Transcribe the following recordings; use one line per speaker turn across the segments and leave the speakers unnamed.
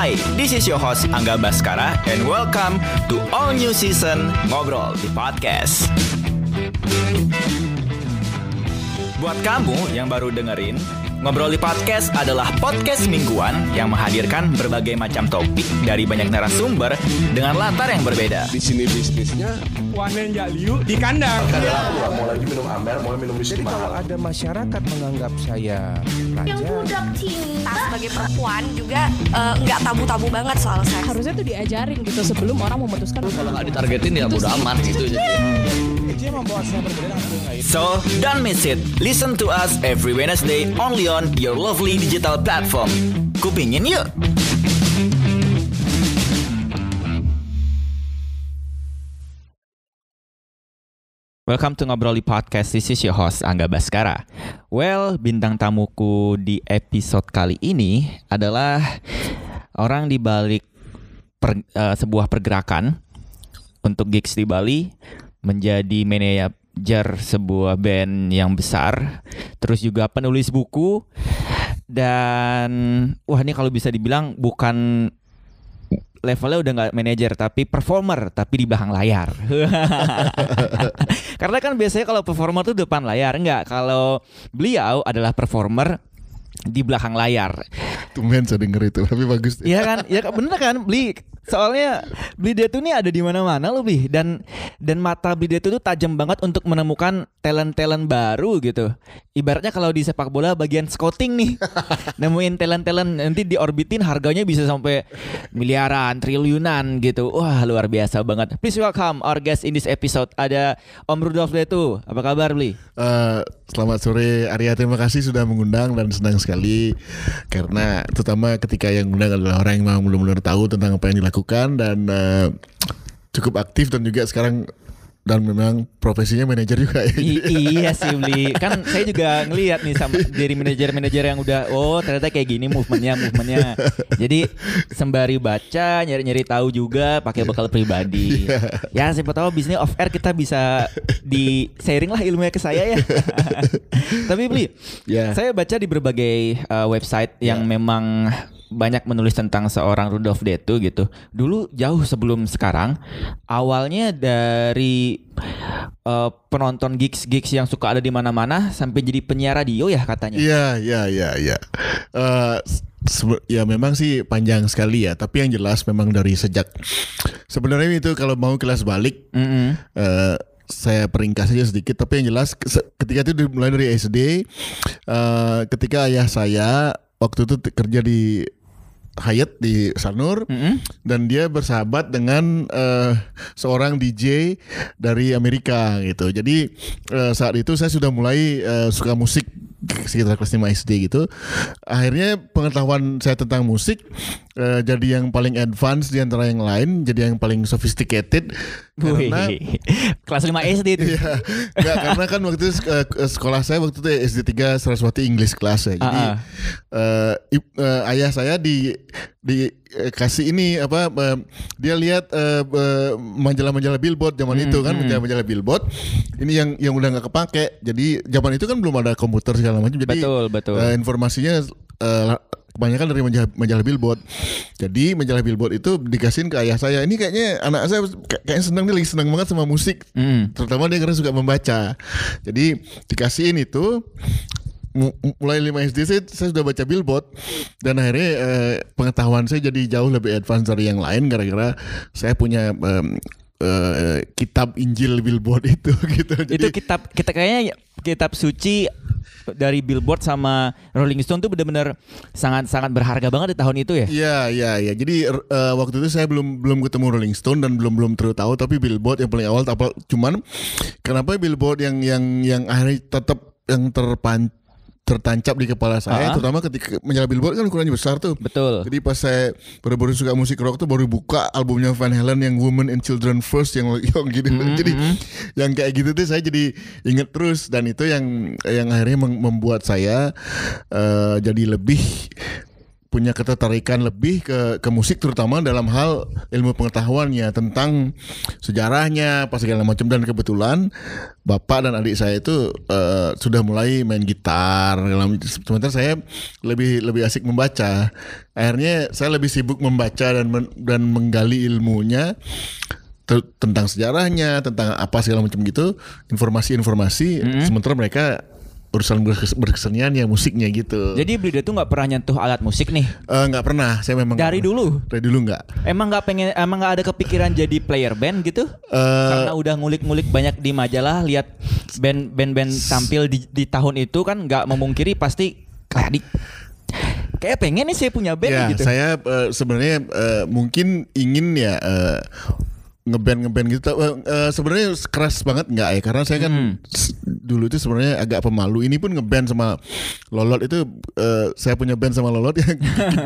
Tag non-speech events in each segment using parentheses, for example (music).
Hi, this is your host Angga Baskara and welcome to all new season Ngobrol di Podcast. Buat kamu yang baru dengerin, Ngobrol di Podcast adalah podcast mingguan yang menghadirkan berbagai macam topik dari banyak narasumber dengan latar yang berbeda.
Di sini bisnisnya
Wanen Jaliu di kandang.
mau lagi minum Amer, mau minum whisky
Jadi kalau ada masyarakat menganggap saya
yang
raja,
budak cinta
sebagai perempuan juga eh, nggak tabu-tabu banget soal seks.
harusnya tuh diajarin gitu sebelum orang memutuskan kalau nggak
ditargetin ya bodo amat gitu jadi
itu yang membawa saya berbeda dengan yang lain.
So, don't miss it. Listen to us every Wednesday only on your lovely digital platform. Kupingin yuk! Welcome to Ngobroli Podcast. This is your host Angga Baskara. Well, bintang tamuku di episode kali ini adalah orang di balik per- eh, sebuah pergerakan untuk gigs di Bali menjadi manajer sebuah band yang besar, terus juga penulis buku dan wah ini kalau bisa dibilang bukan levelnya udah nggak manajer tapi performer tapi di belakang layar. (laughs) Karena kan biasanya kalau performer tuh depan layar, enggak. Kalau beliau adalah performer di belakang layar.
Tumben saya denger itu, tapi bagus.
Iya kan? Ya bener kan? Beli soalnya beli dia tuh nih ada di mana-mana loh Bli dan dan mata beli dia tuh tajam banget untuk menemukan talent-talent baru gitu. Ibaratnya kalau di sepak bola bagian scouting nih. (laughs) nemuin talent-talent nanti diorbitin harganya bisa sampai miliaran, triliunan gitu. Wah, luar biasa banget. Please welcome our guest in this episode ada Om Rudolf Detu. Apa kabar, Bli?
Eh, selamat sore Arya, terima kasih sudah mengundang dan senang sekali. Karena terutama ketika yang mengundang adalah orang yang memang benar-benar tahu tentang apa yang dilakukan dan eh, cukup aktif dan juga sekarang dan memang profesinya manajer juga ya.
I- (laughs) iya sih beli kan saya juga ngelihat nih sama dari manajer-manajer yang udah oh ternyata kayak gini movementnya movementnya jadi sembari baca nyari-nyari tahu juga pakai bekal pribadi ya siapa tahu bisnis off air kita bisa di sharing lah ilmunya ke saya ya (laughs) tapi beli
Ya.
saya baca di berbagai uh, website yang memang banyak menulis tentang seorang Rudolf Detu gitu. Dulu jauh sebelum sekarang, awalnya dari uh, penonton gigs-gigs yang suka ada di mana-mana sampai jadi penyiar radio ya katanya.
Iya, iya, iya, iya. Eh, ya memang sih panjang sekali ya, tapi yang jelas memang dari sejak sebenarnya itu kalau mau kelas balik
Mm-mm.
eh, saya peringkas saja sedikit, tapi yang jelas ke- ketika itu mulai dari SD, eh, ketika ayah saya waktu itu kerja di Hyatt di Sanur
Mm-mm.
dan dia bersahabat dengan eh, seorang DJ dari Amerika gitu. Jadi eh, saat itu saya sudah mulai eh, suka musik sekitar kelas 5 SD gitu. Akhirnya pengetahuan saya tentang musik eh, jadi yang paling advance di antara yang lain, jadi yang paling sophisticated karena (laughs)
kelas 5 SD itu.
Iya, Nggak, karena kan waktu itu eh, sekolah saya waktu itu SD 3 Saraswati English Class ya. Jadi eh, ip- eh, ayah saya di di eh, kasih ini apa dia lihat eh, eh, majalah-majalah billboard zaman
Hmm,
itu kan majalah-majalah billboard. Ini yang yang udah nggak kepake. Jadi zaman itu kan belum ada komputer segala macam. Jadi
Betul, betul.
eh, informasinya la- kebanyakan dari majalah, majalah billboard. Jadi majalah billboard itu dikasihin ke ayah saya. Ini kayaknya anak saya kayak- kayaknya senang dia lagi senang banget sama musik
Mm.
terutama dia karena suka membaca. Jadi dikasihin itu mu- mulai 5 SD saya, saya sudah baca billboard dan akhirnya eh, pengetahuan saya jadi jauh lebih advance dari yang lain gara-gara saya punya em, eh, kitab Injil billboard itu (laughs) gitu. Jadi
itu kitab kita kayaknya kitab suci dari Billboard sama Rolling Stone tuh benar-benar sangat-sangat berharga banget di tahun itu ya.
Iya, iya, iya. Jadi eh, waktu itu saya belum belum ketemu Rolling Stone dan belum belum terlalu tahu tapi Billboard yang paling awal apa cuman kenapa Billboard yang yang yang akhirnya tetap yang terpan tertancap di kepala saya
Ah.
terutama ketika majalah Billboard kan ukurannya besar tuh.
Betul.
Jadi pas saya baru-baru suka musik rock tuh baru buka albumnya Van Halen yang Women and Children First yang (laughs) yang gitu.
Mm-hmm.
Jadi yang kayak gitu tuh saya jadi inget terus dan itu yang yang akhirnya mem- membuat saya eh, jadi lebih punya ketertarikan lebih ke ke musik terutama dalam hal ilmu pengetahuannya tentang sejarahnya apa segala macam. Dan kebetulan bapak dan adik saya itu eh, sudah mulai main gitar. Dalam sementara saya lebih lebih asik membaca. Akhirnya saya lebih sibuk membaca dan men- dan menggali ilmunya te- tentang sejarahnya tentang apa segala macam gitu informasi-informasi. Sementara mereka urusan berkes- berkesenian ya musiknya gitu
Jadi Blida tuh nggak pernah nyentuh alat musik nih.
Eh, nggak pernah saya memang
Dari dulu.
dari dulu nggak
Emang nggak pengen, emang nggak ada kepikiran jadi player band gitu?
Eh,
Karena udah ngulik-ngulik banyak di majalah, lihat band band-band tampil di, di tahun itu kan nggak memungkiri pasti kayak di kayak pengen nih saya punya band
ya
gitu.
saya eh, sebenarnya eh, mungkin ingin ya eh, ngeband ngeband gitu eh, sebenarnya keras banget nggak ya? Karena saya kan
Hmm.
dulu itu sebenarnya agak pemalu. Ini pun ngeband sama Lolot itu eh, saya punya band sama Lolot (laughs) yang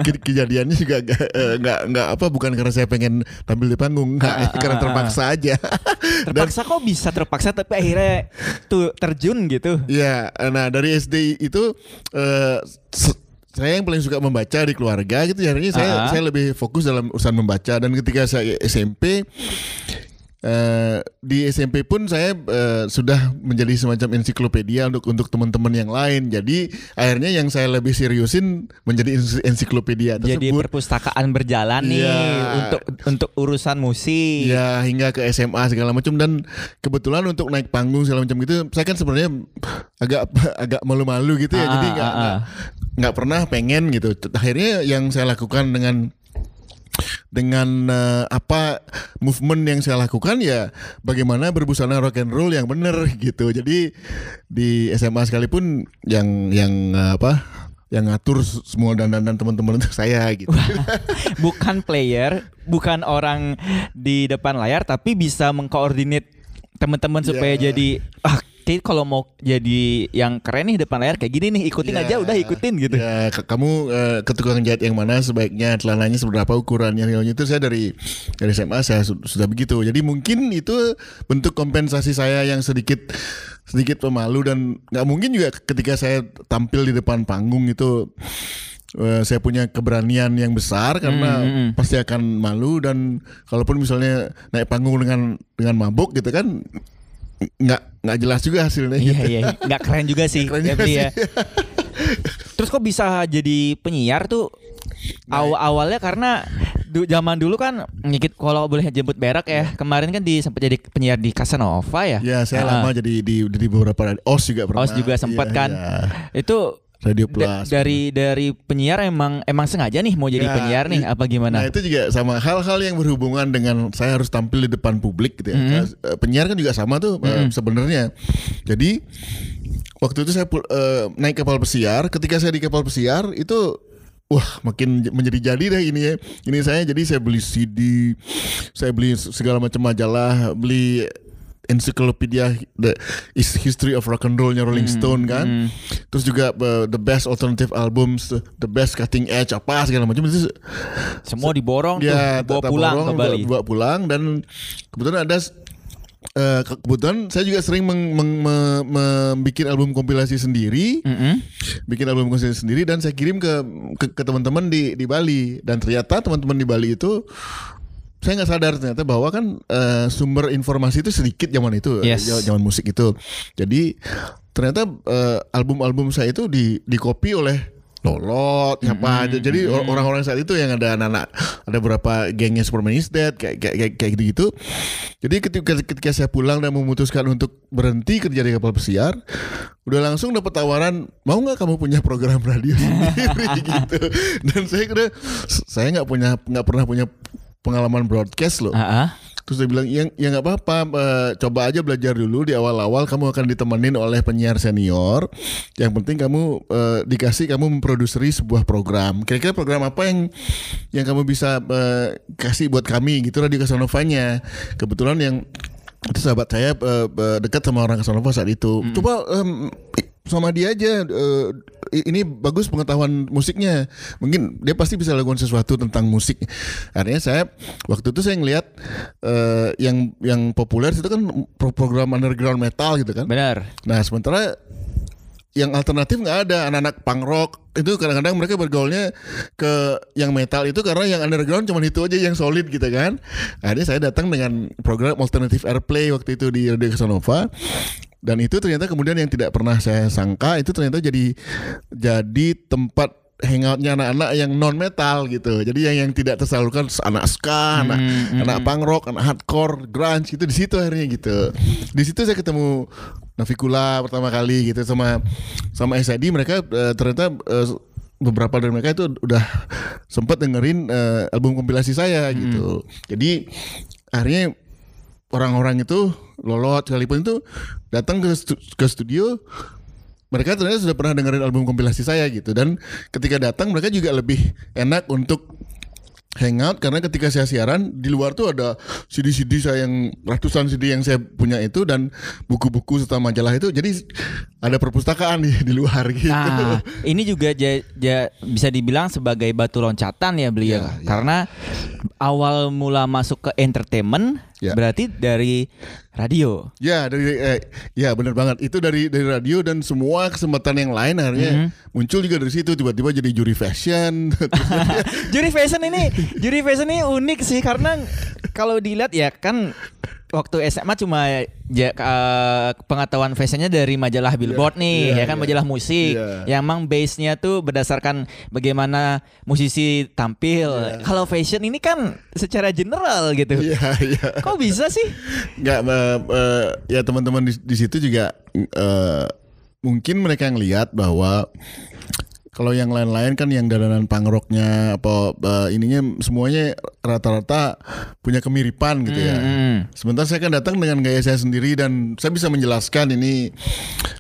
ke- kejadiannya juga nggak eh, nggak apa bukan karena saya pengen tampil di panggung nggak
Ah, ah,
karena
ah,
terpaksa aja. (laughs) Dan-
terpaksa kok bisa terpaksa tapi akhirnya tuh terjun gitu.
Iya, nah dari SD itu eh, se- saya yang paling suka membaca di keluarga gitu. Akhirnya saya
Ah.
saya lebih fokus dalam urusan membaca dan ketika saya SMP eh, di SMP pun saya eh, sudah menjadi semacam ensiklopedia untuk untuk teman-teman yang lain. Jadi akhirnya yang saya lebih seriusin menjadi ens- ensiklopedia
Jadi
tersebut.
perpustakaan berjalan nih
Iya.
untuk untuk urusan musik.
Ya hingga ke SMA segala macam dan kebetulan untuk naik panggung segala macam gitu saya kan sebenarnya agak agak malu-malu gitu ya
Ah,
jadi
ah,
nggak
ah,
nggak nggak pernah pengen gitu akhirnya yang saya lakukan dengan dengan eh, apa movement yang saya lakukan ya bagaimana berbusana rock and roll yang bener (laughs) gitu jadi di SMA sekalipun yang yang eh, apa yang ngatur semua dandanan teman-teman itu saya gitu (laughs)
bukan player, bukan orang di depan layar, tapi bisa mengkoordinat teman-teman supaya
Ya.
jadi ah kayak kalau mau jadi yang keren nih depan layar kayak gini nih ikutin
Ya.
aja udah ikutin gitu.
Ya, ke- kamu eh, ke tukang jahit yang mana sebaiknya celananya seberapa ukurannya itu saya dari dari SMA saya su- sudah begitu. Jadi mungkin itu bentuk kompensasi saya yang sedikit sedikit pemalu dan nggak mungkin juga ketika saya tampil di depan panggung itu eh, saya punya keberanian yang besar karena
Hmm, hmm, hmm.
pasti akan malu dan kalaupun misalnya naik panggung dengan dengan mabuk gitu kan nggak nggak jelas juga hasilnya
Iya
gitu.
iya, nggak keren juga sih,
keren juga
ya. (laughs) Terus kok bisa jadi penyiar tuh?
Nah,
Aw awalnya karena du- zaman dulu kan ngikut kalau boleh jemput berak ya. Kemarin kan di sempat jadi penyiar di Casanova ya.
Ya saya
Ah.
lama jadi di di beberapa OS juga pernah.
OS juga sempat
Iya,
kan.
iya.
Itu
Radio
da-
Plus.
dari dari penyiar emang emang sengaja nih mau jadi
Ya,
penyiar nih apa gimana?
Nah itu juga sama hal-hal yang berhubungan dengan saya harus tampil di depan publik gitu ya. Saya- eh, penyiar kan juga sama tuh eh, sebenarnya. Jadi waktu itu saya eh, naik kapal pesiar. Ketika saya di kapal pesiar itu Wah makin menjadi jadi deh ini ya Ini saya jadi saya beli CD Saya beli segala macam majalah Beli encyclopedia The Is- History of Rock and Roll-nya Rolling Stone kan? Terus juga uh, The Best Alternative Albums The Best Cutting Edge Apa segala macam. Itu
Semua diborong
ya,
tuh, bawa
tak- tak
pulang
borong,
ke Bali.
Pulang dan kebetulan ada ke- kebetulan saya juga sering meng, meng, me- membikin album kompilasi sendiri,
Mm-mm.
bikin album kompilasi sendiri dan saya kirim ke ke, ke teman-teman di di Bali. Dan ternyata teman-teman di Bali itu saya nggak sadar ternyata bahwa kan eh, sumber informasi itu sedikit zaman itu
Yes.
eh, zaman musik itu. Jadi ternyata eh, album-album saya itu di di copy oleh Lolot siapa aja. jadi or- orang-orang saat itu yang ada anak-anak ada beberapa gengnya Superman is Dead kayak kayak kayak, kayak gitu jadi ketika ketika saya pulang dan memutuskan untuk berhenti kerja di kapal pesiar udah langsung dapat tawaran mau nggak kamu punya program radio (laughs) sendiri? Gitu. Dan saya kira saya nggak punya nggak pernah punya pengalaman broadcast loh
ah.
Terus dia bilang, ya, ya nggak apa-apa, eh, coba aja belajar dulu di awal-awal kamu akan ditemenin oleh penyiar senior. Yang penting kamu eh, dikasih kamu memproduksi sebuah program. Kira-kira program apa yang yang kamu bisa eh, kasih buat kami gitu Radio Casanovanya. Kebetulan yang itu sahabat saya eh, dekat sama orang Casanova saat itu. Coba em, sama dia aja eh, ini bagus pengetahuan musiknya. Mungkin dia pasti bisa lakukan sesuatu tentang musik. Akhirnya saya waktu itu saya ngelihat eh, yang yang populer itu kan pro- program underground metal gitu kan.
Benar.
nah sementara yang alternatif nggak ada. Anak-anak punk rock itu kadang-kadang mereka bergaulnya ke yang metal itu karena yang underground cuma itu aja yang solid gitu kan. Akhirnya saya datang dengan program alternative airplay waktu itu di Radio Casanova dan itu ternyata kemudian yang tidak pernah saya sangka itu ternyata jadi jadi tempat hangoutnya anak-anak yang non metal gitu. Jadi yang yang tidak tersalurkan anak ska anak anak punk rock anak hardcore grunge itu di situ akhirnya gitu. Di situ saya ketemu Navikula pertama kali gitu sama sama SID mereka eh, ternyata eh, beberapa dari mereka itu udah sempat dengerin eh, album kompilasi saya gitu. Jadi akhirnya orang-orang itu lolot sekalipun itu datang ke stu- ke studio mereka ternyata sudah pernah dengerin album kompilasi saya gitu. Dan ketika datang mereka juga lebih enak untuk hangout karena ketika saya siaran di luar tuh ada CD-CD saya yang ratusan CD yang saya punya itu dan buku-buku serta majalah itu. Jadi ada perpustakaan di, di luar gitu.
Nah, (laughs) ini juga ja- ja- bisa dibilang sebagai batu loncatan ya beliau.
Ya, ya.
Karena awal mula masuk ke entertainment
Ya.
berarti dari radio.
Ya dari eh, ya benar banget itu dari dari radio dan semua kesempatan yang lain akhirnya muncul juga dari situ tiba-tiba jadi juri fashion (laughs) (laughs)
Juri fashion ini, juri fashion ini unik sih karena kalau dilihat ya kan waktu SMA cuma ja- eh, pengetahuan fashionnya dari majalah Billboard nih,
iya,
ya kan
iya.
majalah musik,
Iya.
yang emang base-nya tuh berdasarkan bagaimana musisi tampil. Kalau fashion ini kan secara general gitu.
Iya iya
Kok bisa sih?
nggak eh, eh, ya teman-teman di, di situ juga eh, mungkin mereka yang lihat bahwa kalau yang lain-lain kan yang dadanan punk rocknya apa eh, ininya semuanya rata-rata punya kemiripan gitu ya.
Hmm.
Sementara saya kan datang dengan gaya saya sendiri dan saya bisa menjelaskan ini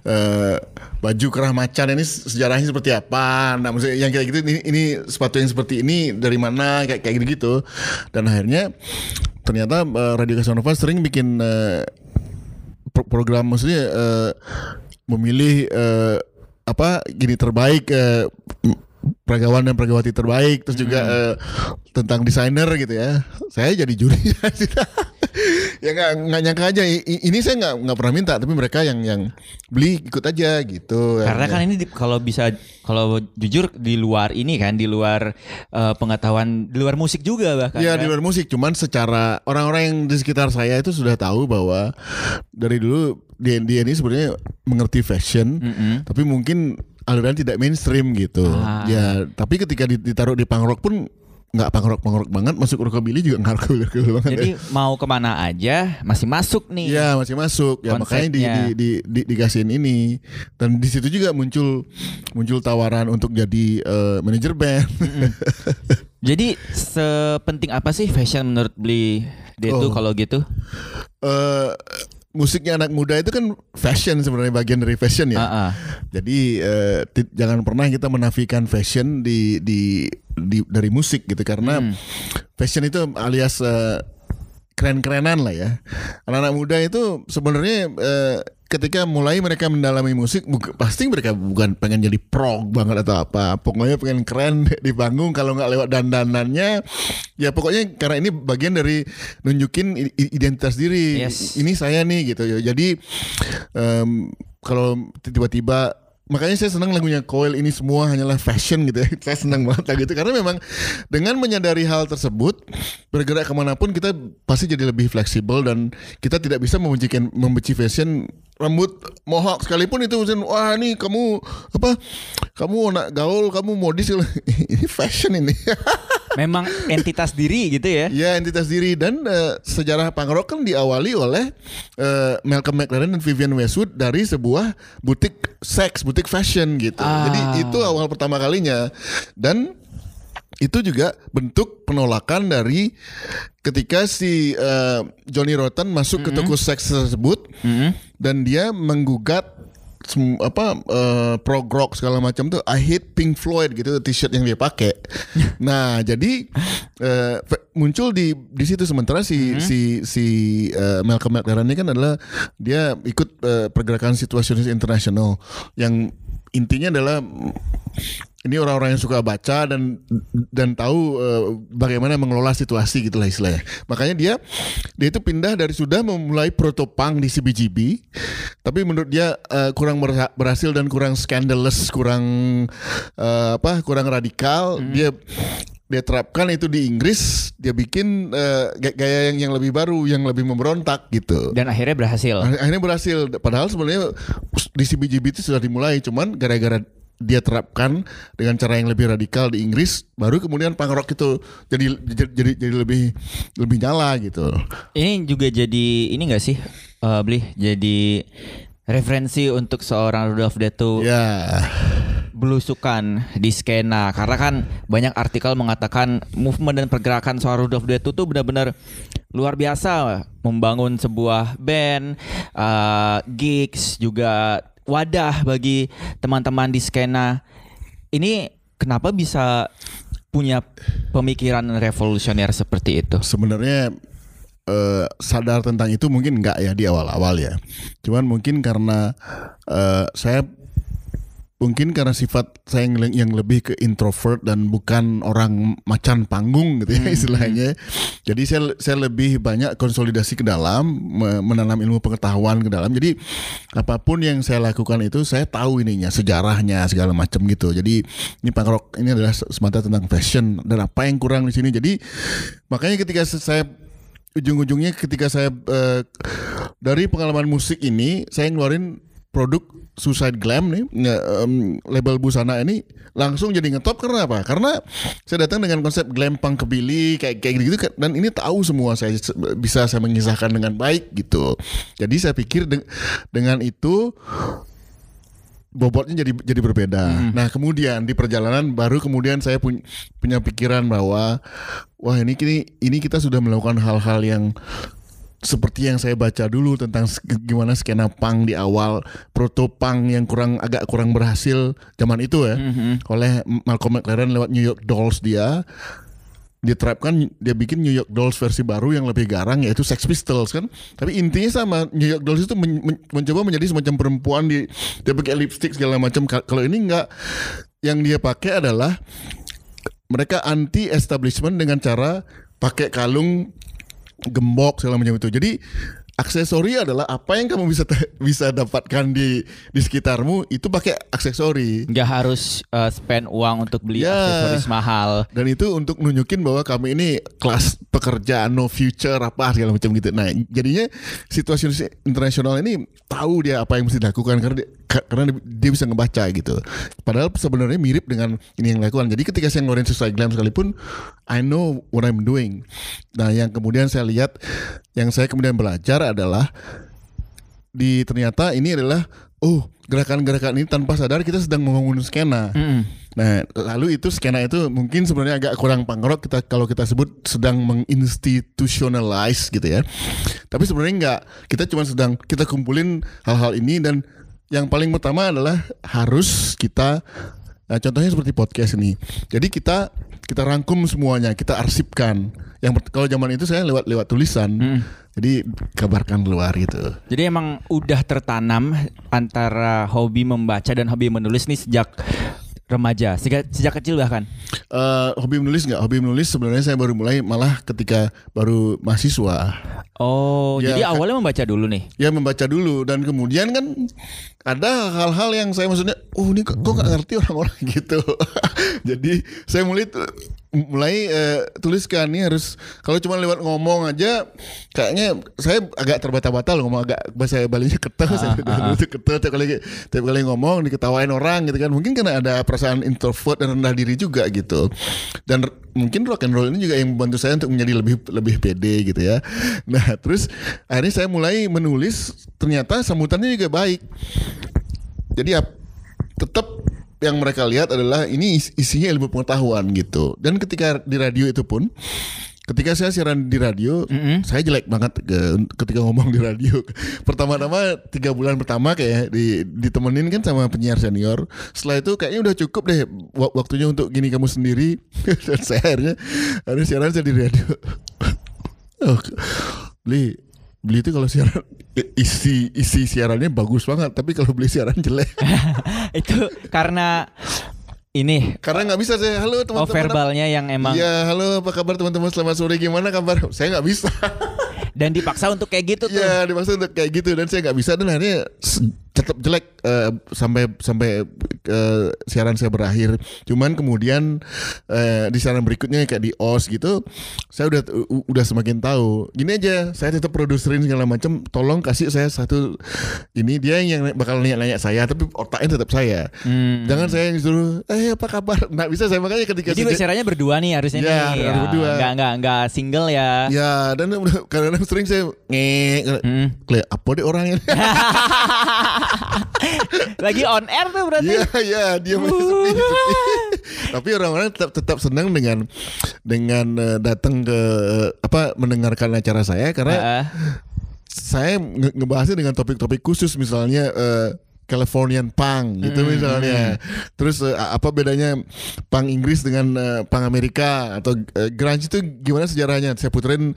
eh, baju kerah macan ini sejarahnya seperti apa. Nah, maksudnya yang kayak gitu ini, ini sepatu yang seperti ini dari mana kayak kayak gitu-gitu. Dan akhirnya ternyata eh, Radio Casanova sering bikin pro- program maksudnya eh, memilih eh, apa gini terbaik eh, peragawan dan peragawati terbaik terus juga eh, tentang desainer gitu ya. Saya jadi juri (laughs) ya nggak nggak nyangka aja ini saya nggak nggak pernah minta tapi mereka yang yang beli ikut aja gitu
Karena kan ini di- kalau bisa kalau jujur di luar ini kan di luar eh, pengetahuan di luar musik juga bahkan.
Ya
kan?
di luar musik, cuman secara orang-orang yang di sekitar saya itu sudah tahu bahwa dari dulu dia, ini sebenarnya mengerti fashion, tapi mungkin aliran tidak mainstream gitu.
Ah.
Ya, tapi ketika di- ditaruh di punk rock pun nggak punk rock banget, masuk rockabilly juga nggak rockabilly banget.
Jadi mau ke mana aja masih masuk nih.
Iya masih masuk ya makanya di, di, di, di, dikasihin ini dan di situ juga muncul muncul tawaran untuk jadi eh, manajer band. (laughs)
Jadi sepenting apa sih fashion menurut beli dia tuh
Oh.
kalau gitu?
eh musiknya anak muda itu kan fashion sebenarnya bagian dari fashion ya.
Ah.
Jadi eh, ti- jangan pernah kita menafikan fashion di di, di- dari musik gitu karena
Hmm.
fashion itu alias eh, keren-kerenan lah ya. Anak-anak muda itu sebenarnya eh, ketika mulai mereka mendalami musik buk- pasti mereka bukan pengen jadi prog banget atau apa. Pokoknya pengen keren (laughs) di panggung kalau nggak lewat dandanannya ya pokoknya karena ini bagian dari nunjukin identitas diri.
Yes.
Ini saya nih gitu ya. Jadi em, kalau tiba-tiba makanya saya senang lagunya Coil ini semua hanyalah fashion gitu ya. (laughs) Saya senang banget lagu itu. Karena memang dengan menyadari hal tersebut bergerak ke mana pun kita pasti jadi lebih fleksibel dan kita tidak bisa membencikan membenci fashion rambut mohawk sekalipun itu. Misalnya, wah ini kamu apa kamu anak gaul kamu modis. (laughs) Ini fashion ini (laughs)
Memang entitas diri gitu ya.
Ya entitas diri dan eh, sejarah punk rock kan diawali oleh eh, Malcolm McLaren dan Vivian Westwood dari sebuah butik seks, butik fashion gitu.
Ah.
Jadi itu awal pertama kalinya dan itu juga bentuk penolakan dari ketika si eh, Johnny Rotten masuk ke toko seks tersebut dan dia menggugat apa eh, prog rock segala macam tuh I hate Pink Floyd gitu t-shirt yang dia pakai. (laughs) nah, jadi fe- muncul di di situ sementara si si si eh, Malcolm McLaren ini kan adalah dia ikut eh, pergerakan situasionis internasional yang intinya adalah ini orang-orang yang suka baca dan dan tahu eh, bagaimana mengelola situasi gitulah istilahnya. Makanya dia dia itu pindah dari sudah memulai protopunk di CBGB, tapi menurut dia eh, kurang berha- berhasil dan kurang scandalous, kurang eh, apa, kurang radikal. Dia dia terapkan itu di Inggris, dia bikin ga- gaya yang yang lebih baru, yang lebih memberontak gitu.
Dan akhirnya berhasil.
Akhir- Akhirnya berhasil. Padahal sebenarnya di CBGB itu sudah dimulai, cuman gara-gara dia terapkan dengan cara yang lebih radikal di Inggris, baru kemudian punk rock itu jadi jadi jadi, lebih lebih nyala gitu.
Ini juga jadi ini gak sih eh, beli jadi referensi untuk seorang Rudolf Detu
Ya,
belusukan di skena. Karena kan banyak artikel mengatakan movement dan pergerakan seorang Rudolf Detu tuh benar-benar luar biasa. Membangun sebuah band, eh, gigs juga wadah bagi teman-teman di skena. Ini kenapa bisa punya pemikiran revolusioner seperti itu?
sebenarnya eh, sadar tentang itu mungkin enggak ya di awal-awal ya. Cuman mungkin karena eh, saya mungkin karena sifat saya yang, yang lebih ke introvert dan bukan orang macan panggung gitu ya istilahnya. Jadi saya saya lebih banyak konsolidasi ke dalam, me- menanam ilmu pengetahuan ke dalam. Jadi apa pun yang saya lakukan itu saya tahu ininya, sejarahnya segala macam gitu. Jadi ini punk rock ini adalah semata tentang fashion dan apa yang kurang di sini. Jadi makanya ketika saya ujung-ujungnya ketika saya eh, dari pengalaman musik ini saya ngeluarin produk Suicide Glam nih em, label busana ini langsung jadi ngetop karena apa? Karena saya datang dengan konsep glam punk kebili kayak kayak gitu dan ini tahu semua saya bisa saya mengisahkan dengan baik gitu. Jadi saya pikir deng- dengan itu bobotnya jadi jadi berbeda. Nah kemudian di perjalanan baru kemudian saya punya punya pikiran bahwa wah ini kini ini kita sudah melakukan hal-hal yang seperti yang saya baca dulu tentang gimana skena punk di awal proto punk yang kurang agak kurang berhasil zaman itu ya oleh Malcolm McLaren lewat New York Dolls dia. Diterapkan dia bikin New York Dolls versi baru yang lebih garang yaitu Sex Pistols kan? Tapi intinya sama New York Dolls itu men- men- mencoba menjadi semacam perempuan di dia pakai lipstick segala macam. Ka- kalau ini enggak yang dia pakai adalah mereka anti establishment dengan cara pakai kalung gembok segala macam itu. Jadi aksesori adalah apa yang kamu bisa bisa dapatkan di di sekitarmu itu pakai aksesori
nggak harus uh, spend uang untuk beli
Ya.
aksesoris mahal.
dan itu untuk nunjukin bahwa kami ini kelas pekerja no future apa segala macam gitu. Nah, jadinya situasi internasional ini tahu dia apa yang mesti dilakukan karena dia, ka- karena dia- bisa ngebaca gitu. Padahal sebenarnya mirip dengan ini yang dilakukan. Jadi ketika saya ngeluarin Suicide Glam sekalipun I know what I'm doing. Nah, yang kemudian saya lihat yang saya kemudian belajar adalah di ternyata ini adalah oh gerakan-gerakan ini tanpa sadar kita sedang membangun skena. Nah, lalu itu skena itu mungkin sebenarnya agak kurang punk rock kita kalau kita sebut sedang menginstitutionalize gitu ya. Tapi sebenarnya enggak. Kita cuma sedang kita kumpulin hal-hal ini dan yang paling pertama adalah harus kita Nah, contohnya seperti podcast ini. Jadi kita kita rangkum semuanya, kita arsipkan. Yang kalau zaman itu saya lewat lewat tulisan. Jadi kabarkan keluar gitu.
Jadi emang udah tertanam antara hobi membaca dan hobi menulis nih sejak remaja, sejak, sejak kecil bahkan.
Eh, hobi menulis nggak? Hobi menulis sebenarnya saya baru mulai malah ketika baru mahasiswa.
Oh,
Ya,
jadi awalnya membaca dulu nih.
Ya membaca dulu dan kemudian kan ada hal-hal yang saya maksudnya, oh ini kok nggak ngerti orang-orang (laughs) gitu. Jadi saya mulai mulai eh, tuliskan nih harus kalau cuma lewat ngomong aja kayaknya saya agak terbata-bata loh ngomong agak bahasa Balinya ketah saya (laughs) dulu tuh ketah tiap kali tiap kali ngomong diketawain orang gitu kan. Mungkin karena ada perasaan introvert dan rendah diri juga gitu. Dan mungkin rock and roll ini juga yang membantu saya untuk menjadi lebih lebih pede gitu ya nah terus akhirnya saya mulai menulis ternyata sambutannya juga baik jadi ap- tetap yang mereka lihat adalah ini is- isinya ilmu pengetahuan gitu. Dan ketika di radio itu pun ketika saya siaran di radio, saya jelek banget ke- ketika ngomong di radio. (laughs) Pertama-tama tiga bulan pertama kayak di, ditemenin kan sama penyiar senior. Setelah itu kayaknya udah cukup deh wa- waktunya untuk gini kamu sendiri. (laughs) Dan saya akhirnya harus siaran saya di radio. (laughs) oh, beli beli itu kalau siaran isi isi siarannya bagus banget tapi kalau beli siaran jelek
itu karena ini
Karena nggak bisa saya halo
oh,
teman-teman.
verbalnya yang emang
Iya, halo apa kabar teman-teman selamat sore gimana kabar? Saya nggak bisa.
dan dipaksa untuk kayak gitu tuh.
Iya, dimaksud untuk kayak gitu dan saya nggak bisa dan akhirnya tetap jelek eh, sampai sampai eh, siaran saya berakhir. Cuman kemudian eh, di siaran berikutnya kayak di OS gitu, saya udah u- udah semakin tahu. Gini aja, saya tetap produserin segala macam. Tolong kasih saya satu ini dia yang bakal nanya-nanya saya, tapi otaknya tetap saya.
Hmm.
Jangan saya yang disuruh, eh apa kabar? (laughs) Nggak bisa saya makanya ketika
Jadi
saya-
siarannya berdua nih harusnya
Iya,
nih.
harus berdua.
Enggak enggak enggak single ya.
Ya dan (laughs) kadang-kadang sering saya nge
Hmm.
Apa deh orangnya (laughs) (laughs)
Lagi on air tuh berarti.
Iya iya dia masih sepi, sepi. (laughs) Tapi orang-orang tetap tetap senang dengan dengan eh, datang ke eh, apa mendengarkan acara saya karena
Heeh.
saya nge- ngebahasnya dengan topik-topik khusus misalnya eh, Californian punk gitu
Hmm,
misalnya. Terus eh, apa bedanya punk Inggris dengan eh, punk Amerika atau eh, grunge itu gimana sejarahnya? Saya puterin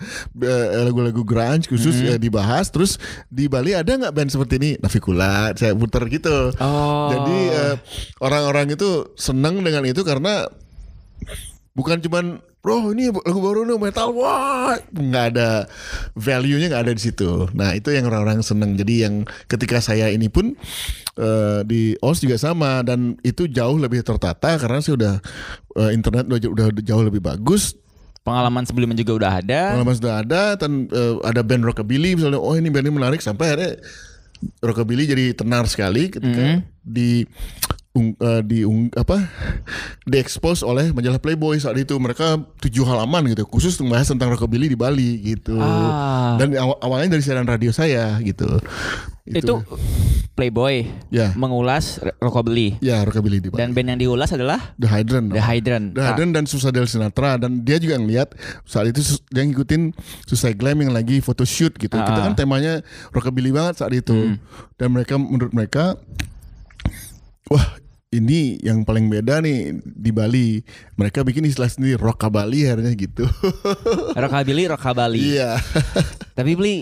lagu-lagu grunge khusus
Hmm.
eh, dibahas. Terus di Bali ada nggak band seperti ini? Navikula. Saya puter gitu.
Oh.
Jadi orang-orang itu senang dengan itu karena bukan cuman bro ini lagu baru nih metal wah nggak ada value-nya nggak ada di situ. Nah itu yang orang-orang seneng. Jadi yang ketika saya ini pun eh, di OS juga sama dan itu jauh lebih tertata karena saya udah eh, internet udah, udah jauh lebih bagus.
Pengalaman sebelumnya juga udah ada.
Pengalaman sudah ada dan eh, ada band rockabilly misalnya oh ini band ini menarik sampai akhirnya rockabilly jadi tenar sekali ketika di ung, eh, di apa diekspos oleh majalah Playboy saat itu mereka tujuh halaman gitu khusus membahas tentang rockabilly di Bali gitu
Ah.
dan aw- awalnya dari siaran radio saya gitu
Itu Playboy
Ya.
mengulas rockabilly.
ya rockabilly di Bali
Dan band yang diulas adalah
The Hydrant
The Hydrant.
The Hydrant dan Susah Del Sinatra dan dia juga ngeliat saat itu dia ngikutin Susah Glam yang lagi photoshoot gitu. Kita
Ah. Hmm.
kan temanya rockabilly banget saat itu. Dan mereka menurut mereka wah ini yang paling beda nih di Bali. Mereka bikin istilah sendiri rockabilly akhirnya gitu. (laughs)
Rockabilly, Rockabilly.
Iya.
Tapi beli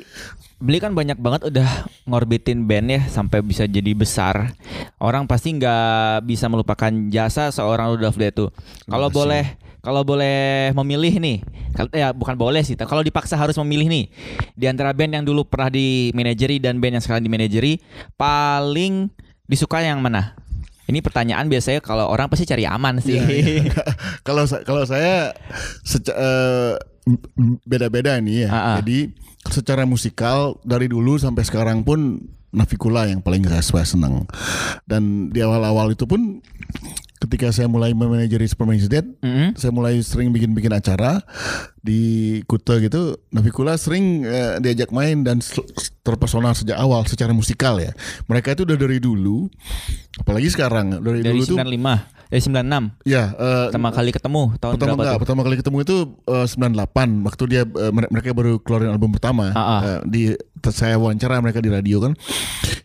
beli kan banyak banget udah ngorbitin band ya sampai bisa jadi besar. Orang pasti nggak bisa melupakan jasa seorang Rudolf itu. Kalau boleh kalau boleh memilih nih, ya bukan boleh sih. Kalau dipaksa harus memilih nih di antara band yang dulu pernah di manajeri dan band yang sekarang di manajeri, paling disuka yang mana? Ini pertanyaan biasanya kalau orang pasti cari aman sih.
Iya, (laughs) kalau sa- kalau saya eh, beda-beda nih ya.
Ah, ah.
Jadi secara musikal dari dulu sampai sekarang pun Navikula yang paling saya, senang. Dan di awal-awal itu pun ketika saya mulai memanajeri Superman Dead,
Mm-mm.
saya mulai sering bikin-bikin acara di Kuta gitu. Navikula sering eh, diajak main dan terpesona sejak awal secara musikal ya. Mereka itu udah dari dulu, apalagi sekarang dari,
Dari
dulu tuh
95, dari 96
ya eh,
pertama kali ketemu tahun
pertama
berapa
enggak,
tuh?
pertama kali ketemu itu eh, 98 waktu dia eh, mere- mereka baru keluarin album pertama
Ah, ah.
Eh, di saya wawancara mereka di radio kan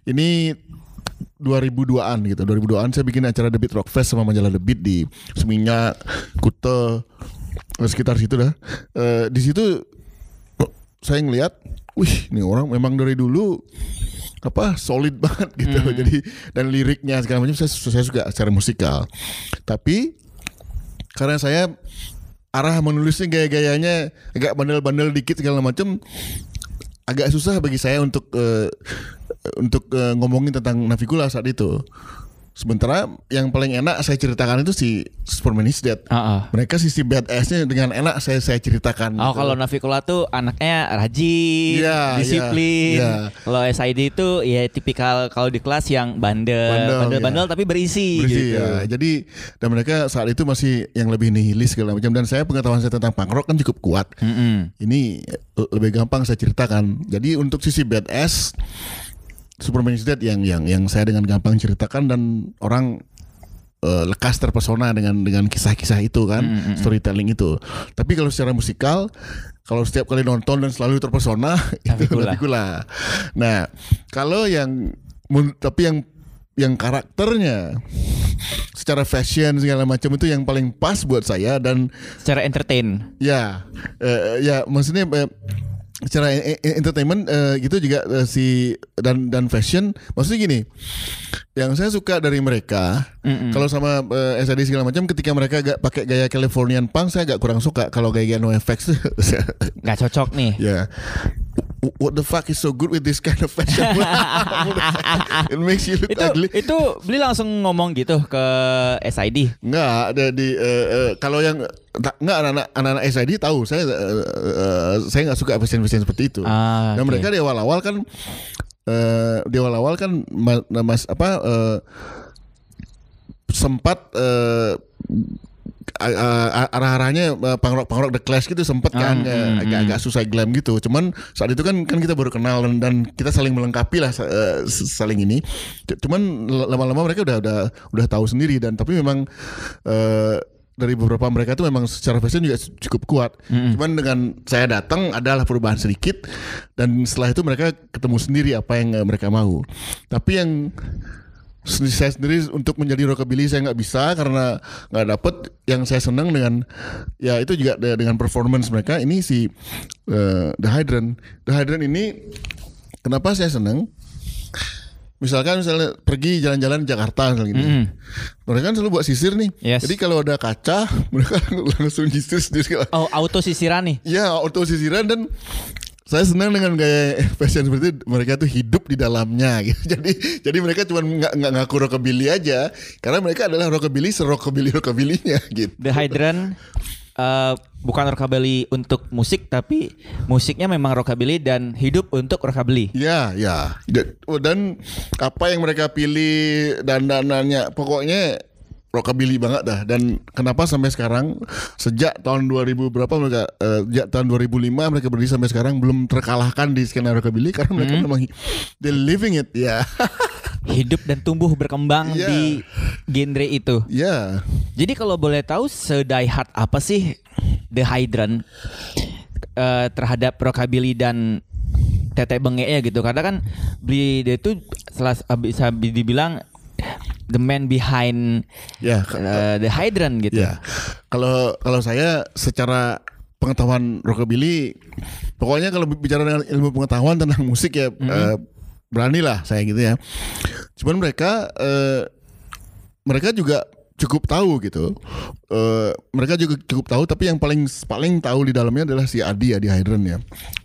ini 2002-an gitu. 2002-an saya bikin acara The Beat Rock Fest sama majalah The Beat di Seminyak Kuta eh, sekitar situ dah. Eh, di situ eh, saya ngelihat wih ini orang memang dari dulu apa solid banget gitu. Jadi dan liriknya segala macam saya, saya suka secara musikal. Tapi karena saya arah menulisnya gaya-gayanya agak bandel-bandel dikit segala macam agak susah bagi saya untuk eh, untuk eh, ngomongin tentang Navikula saat itu. Sementara yang paling enak saya ceritakan itu si Superman is Dead.
Ah, ah.
Mereka sisi badass-nya dengan enak saya saya ceritakan.
Oh
gitu.
kalau Navikula tuh anaknya rajin,
Iya,
disiplin.
iya, iya.
Kalau SID itu ya tipikal kalau di kelas yang bandel,
Bandel,
bandel-bandel
iya.
tapi berisi,
Bersih,
gitu.
ya. Jadi dan mereka saat itu masih yang lebih nihilis segala macam dan saya pengetahuan saya tentang punk rock kan cukup kuat.
Mm-mm.
Ini eh, lebih gampang saya ceritakan. Jadi untuk sisi badass Superman is Dead yang yang yang saya dengan gampang ceritakan dan orang eh, lekas terpesona dengan dengan kisah-kisah itu kan,
Mm, mm, mm.
storytelling itu. Tapi kalau secara musikal kalau setiap kali nonton dan selalu terpesona (laughs) itu.
Navikula.
Nah, kalau yang tapi yang yang karakternya secara fashion segala macam itu yang paling pas buat saya dan
Secara entertain.
Ya, eh, ya maksudnya eh, secara entertainment eh, gitu juga eh, si dan dan fashion maksudnya gini yang saya suka dari mereka
Mm-mm.
kalau sama eh, SID segala macam ketika mereka agak pakai gaya Californian punk saya agak kurang suka kalau gaya NoFX tuh (laughs)
Nggak cocok nih.
ya W- what the fuck is so good with this kind of fashion (laughs) it makes you look
Itu
ugly
itu beli langsung ngomong gitu ke SID.
Enggak, ada di eh, eh, kalau yang enggak anak-anak anak-anak SID tahu saya eh, eh, saya nggak suka fashion-fashion seperti itu.
Ah,
Dan mereka di awal-awal kan eh di awal-awal kan ma- mas apa eh, sempat eh, a- arah-arahnya eh, pangrok pangrok the clash gitu sempat kan.
Ah,
eh,
mm,
agak-agak susah glam gitu. Cuman saat itu kan kan kita baru kenal dan, dan kita saling melengkapi lah eh, saling ini. Cuman lama-lama mereka udah udah udah tahu sendiri dan tapi memang eh, dari beberapa mereka tuh memang secara fashion juga cukup kuat. Cuman dengan saya datang adalah perubahan sedikit dan setelah itu mereka ketemu sendiri apa yang eh, mereka mau. Tapi yang saya sendiri untuk menjadi rockabilly saya nggak bisa karena nggak dapet yang saya senang dengan ya itu juga de- dengan performance mereka ini si eh, The Hydrant The Hydrant ini kenapa saya senang misalkan misalnya pergi jalan-jalan Jakarta misalnya gitu. mereka kan selalu buat sisir nih
Yes.
jadi kalau ada kaca (laughs) mereka langsung sisir sendiri
Oh, auto sisiran nih.
Ya auto sisiran dan saya senang dengan gaya (laughs) fashion seperti itu. Mereka tuh hidup di dalamnya (laughs) gitu. Jadi jadi mereka cuma nggak nggak ngaku rockabilly aja karena mereka adalah rockabilly serockabilly rockabillynya (laughs) gitu.
The Hydrant eh, bukan rockabilly untuk musik tapi musiknya memang rockabilly dan hidup untuk rockabilly.
Ya, ya. Da- oh, Dan apa yang mereka pilih dan dananya pokoknya rockabilly banget dah. Dan kenapa sampai sekarang sejak tahun 2000 berapa mereka eh, sejak tahun 2005 mereka berdiri sampai sekarang belum terkalahkan di skena rockabilly karena mereka
Hmm.
memang they living it ya. (laughs)
Hidup dan tumbuh berkembang
Iya.
di genre itu.
Ya.
Jadi kalau boleh tahu sedai hard apa sih The Hydrant eh, terhadap rockabilly dan tete benge ya gitu karena kan beli dia itu salah bisa dibilang the man behind
Ya,
eh, The Hydrant gitu.
Ya, kalau kalau saya secara pengetahuan rockabilly, pokoknya kalau bicara dengan ilmu pengetahuan tentang musik ya eh, beranilah saya gitu ya. Cuman mereka eh, mereka juga cukup tahu gitu. Eh, mereka juga cukup tahu, tapi yang paling paling tahu di dalamnya adalah si Adi Adi Hydran ya.